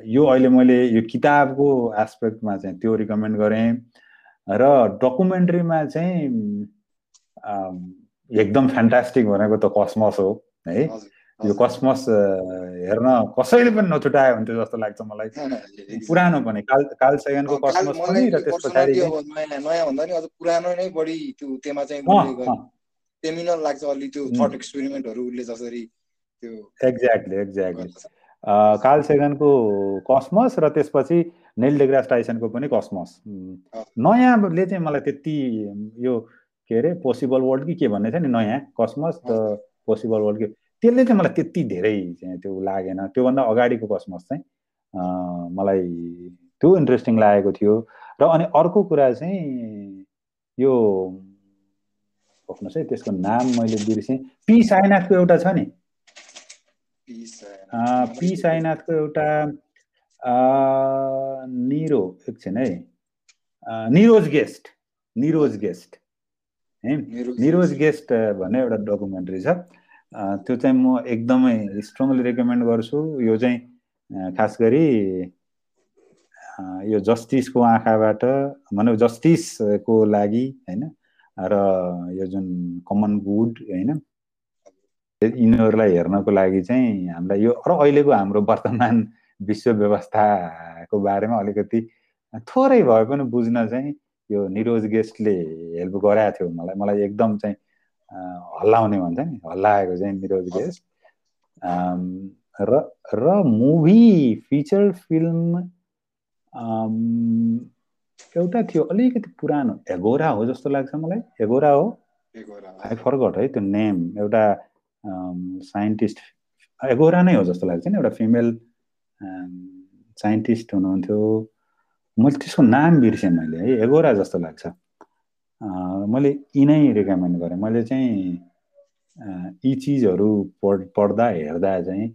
यो अहिले मैले यो किताबको एस्पेक्टमा चाहिँ त्यो रिकमेन्ड गरेँ। र डकुमेन्ट्रीमा चाहिँ एकदम फ्यान्टास्टिक भनेको त कसमस हो है। यो कसमस हेर्न कसैले पनि नछुटायो भने जस्तो लाग्छ मलाई। पुरानो पनि काल काल सेगनको कसमस पनि र त्यस पछाडि नयाँ भन्दा नि अझ पुरानो नै बढी त्यो तेमा चाहिँ टेमिनल लाग्छ अलि त्यो थट एक्सपेरिमेन्टहरू उसले जसरी त्यो एक्ज्याक्टली एक्ज्याक्टली काल सेगनको कसमस र त्यसपछि नेल डेग्रास टाइसनको पनि कसमस। नयाँले चाहिँ मलाई त्यति यो के अरे पोसिबल वर्ल्ड कि के भन्ने छ नि नयाँ कसमस पोसिबल वर्ल्ड कि त्यसले चाहिँ मलाई त्यति धेरै चाहिँ त्यो लागेन। त्योभन्दा अगाडिको कसमस चाहिँ मलाई त्यो इन्ट्रेस्टिङ लागेको थियो। र अनि अर्को कुरा चाहिँ यो खोज्नुहोस् है त्यसको नाम मैले बिर्सेँ। पी साइनाथको एउटा छ नि। पी साइनाथको एउटा निरो एकछिन है। Niroj guest Niroj guest. है? निरोज गेस्ट भन्ने एउटा डकुमेन्ट्री छ। त्यो चाहिँ म एकदमै स्ट्रङली रेकमेन्ड गर्छु। यो चाहिँ खास गरी यो जस्टिसको आँखाबाट भनौँ जस्टिसको लागि होइन? र यो जुन कमन गुड होइन? यिनीहरूलाई हेर्नको लागि चाहिँ हामीलाई यो र अहिलेको हाम्रो वर्तमान विश्व व्यवस्थाको बारेमा अलिकति थोरै भए पनि बुझ्न चाहिँ यो निरोज गेस्टले हेल्प गराएको थियो मलाई। मलाई एकदम चाहिँ हल्लाउने भन्छ नि हल्लाएको चाहिँ निरोज गेस्ट र र मुभी फिचर फिल्म एउटा थियो अलिकति पुरानो एगोरा हो जस्तो लाग्छ मलाई। एगोरा हो? आई फर्गट है त्यो नेम एउटा साइन्टिस्ट एगोरा नै हो जस्तो लाग्छ नि एउटा फिमेल साइन्टिस्ट हुनुहुन्थ्यो। मैले त्यसको नाम बिर्सेँ मैले है एगोरा जस्तो लाग्छ। मैले यिनै रिकमेन्ड गरेँ। मैले चाहिँ यी चिजहरू पढ पढ्दा हेर्दा चाहिँ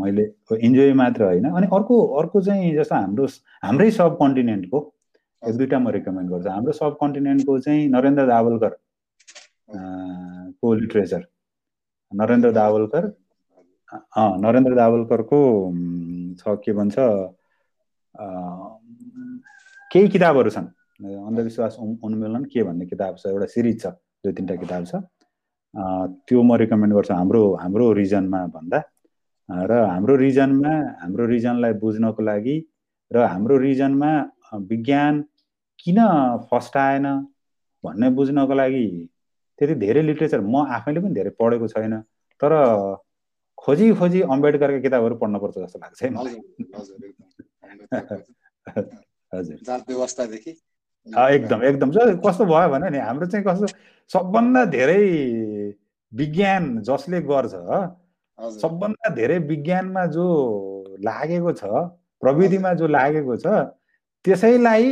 मैले इन्जोय मात्र होइन। अनि अर्को अर्को चाहिँ जस्तो हाम्रो हाम्रै सब कन्टिनेन्टको एक दुईवटा म रिकमेन्ड गर्छु। हाम्रो सब कन्टिनेन्टको चाहिँ नरेन्द्र दावलकर को लिट्रेचर नरेन्द्र दावलकर नरेन्द्र दावलकरको छ के भन्छ केही किताबहरू छन्। अन्धविश्वास उन्मूलन के भन्ने किताब छ एउटा सिरिज छ दुई तिनवटा किताब छ। त्यो म रिकमेन्ड गर्छु हाम्रो हाम्रो रिजनमा भन्दा। र हाम्रो रिजनमा हाम्रो रिजनलाई बुझ्नको लागि र हाम्रो रिजनमा विज्ञान किन फस्टाएन भन्ने बुझ्नको लागि त्यति धेरै लिट्रेचर म आफैले पनि धेरै पढेको छैन। तर खोजी खोजी अम्बेडकरका किताबहरू पढ्नुपर्छ जस्तो लाग्छ है मलाई। हजुर <laughs> व्यवस्थादेखि एकदम एकदम. कस्तो भयो भने नि हाम्रो चाहिँ कस्तो सबभन्दा धेरै विज्ञान जसले गर्छ सबभन्दा धेरै विज्ञानमा जो लागेको छ प्रविधिमा जो लागेको छ त्यसैलाई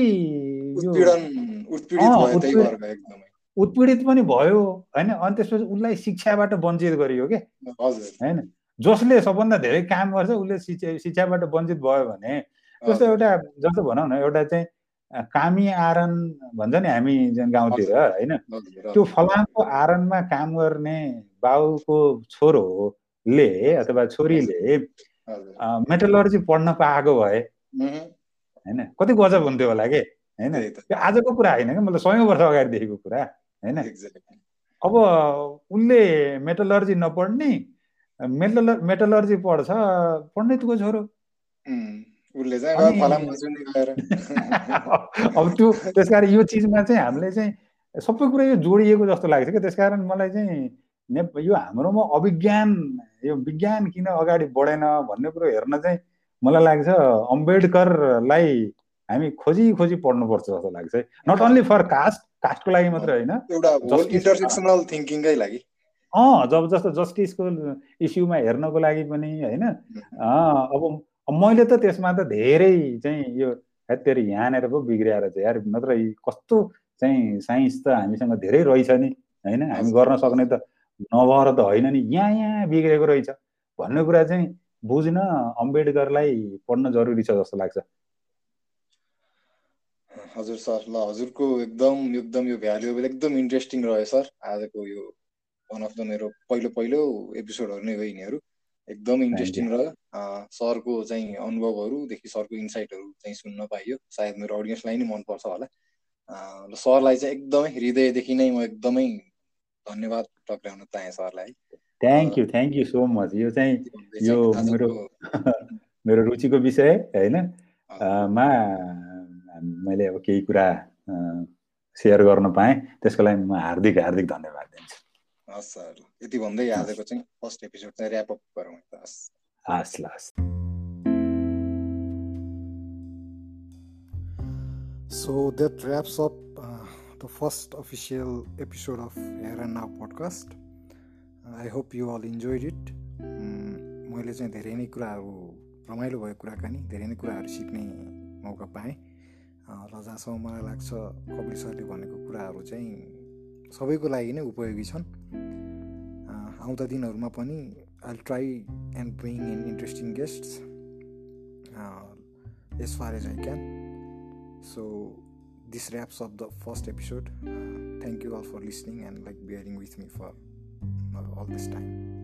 उत्पीडित पनि भयो होइन? अनि त्यसपछि उसलाई शिक्षाबाट वञ्चित गरियो क्या होइन? जसले सबभन्दा धेरै काम गर्छ उसले शिक्षा शिक्षाबाट वञ्चित भयो भने जस्तो एउटा जस्तो भनौँ न एउटा चाहिँ कामी आरन भन्छ नि हामी गाउँतिर होइन? त्यो फलामको आरनमा काम गर्ने बाउको छोरोले अथवा छोरीले मेटलर्जी पढ्न पाएको भए होइन? कति गजब हुन्थ्यो होला कि? होइन? त्यो आजको कुरा होइन क्या मतलब सयौँ वर्ष अगाडिदेखिको कुरा होइन? अब उसले मेटलर्जी नपढ्ने मेटल मेटलर्जी पढ्छ पण्डितको छोरो। <laughs> अब त्यो त्यस कारण यो चिजमा चाहिँ हामीले चाहिँ सबै कुरा यो जोडिएको जस्तो लाग्छ क्या। त्यस कारण मलाई चाहिँ ने यो हाम्रोमा अभिज्ञान यो विज्ञान किन अगाडि बढेन भन्ने कुरो हेर्न चाहिँ मलाई लाग्छ अम्बेडकरलाई हामी खोजी खोजी पढ्नुपर्छ जस्तो लाग्छ है। नट ओन्ली फर कास्ट कास्टको लागि मात्रै होइन अँ जब जस्तो जस्टिसको इस्युमा हेर्नको लागि पनि होइन। अब मैले त त्यसमा त धेरै चाहिँ यो हेतेर यहाँनिर पो बिग्रिएर चाहिँ यार नत्र कस्तो चाहिँ साइन्स त हामीसँग धेरै रहेछ नि होइन? हामी गर्न सक्ने त नभएर त होइन नि। यहाँ यहाँ बिग्रेको रहेछ। भन्ने कुरा चाहिँ बुझ्न अम्बेडकरलाई पढ्न जरुरी छ जस्तो लाग्छ। हजुर सर ल हजुरको एकदम एकदम यो भ्यालुएबल एकदम इन्ट्रेस्टिङ रह्यो सर। आजको यो वान अफ द मेरो पहिलो पहिलो एपिसोडहरू नै हो यिनीहरू। एकदम इन्ट्रेस्टिङ रह्यो। सरको चाहिँ अनुभवहरूदेखि सरको इन्साइटहरू चाहिँ सुन्न पाइयो। सायद मेरो अडियन्सलाई नै मनपर्छ होला। र सरलाई चाहिँ एकदमै हृदयदेखि नै म एकदमै धन्यवाद टक्राउन चाहेँ सरलाई। Thank you thank you so much यो चाहिँ यो मेरो <laughs> मेरो रुचिको विषय होइन? मा मैले अब केही कुरा सेयर गर्न पाएँ। त्यसको लागि म हार्दिक हार्दिक धन्यवाद दिन्छु। हस् सर। यति भन्दै आजको चाहिँ फर्स्ट एपिसोड चाहिँ ऱ्याप अप गरौँ हस्। हस् ल So that wraps up uh, the first official episode of Hair and Now podcast. Uh, I hope you all enjoyed it. मैले चाहिँ धेरै नै कुराहरू रमाइलो भएको कुराकानी धेरै नै कुराहरू सिक्ने मौका पाएँ। र जहाँसम्म मलाई लाग्छ कपिल सरले भनेको कुराहरू चाहिँ सबैको लागि नै उपयोगी छन्। आउँदा दिनहरूमा पनि I try and bring in interesting guests as far as I can so this wraps of the first episode thank you all for listening and like bearing with me for all this time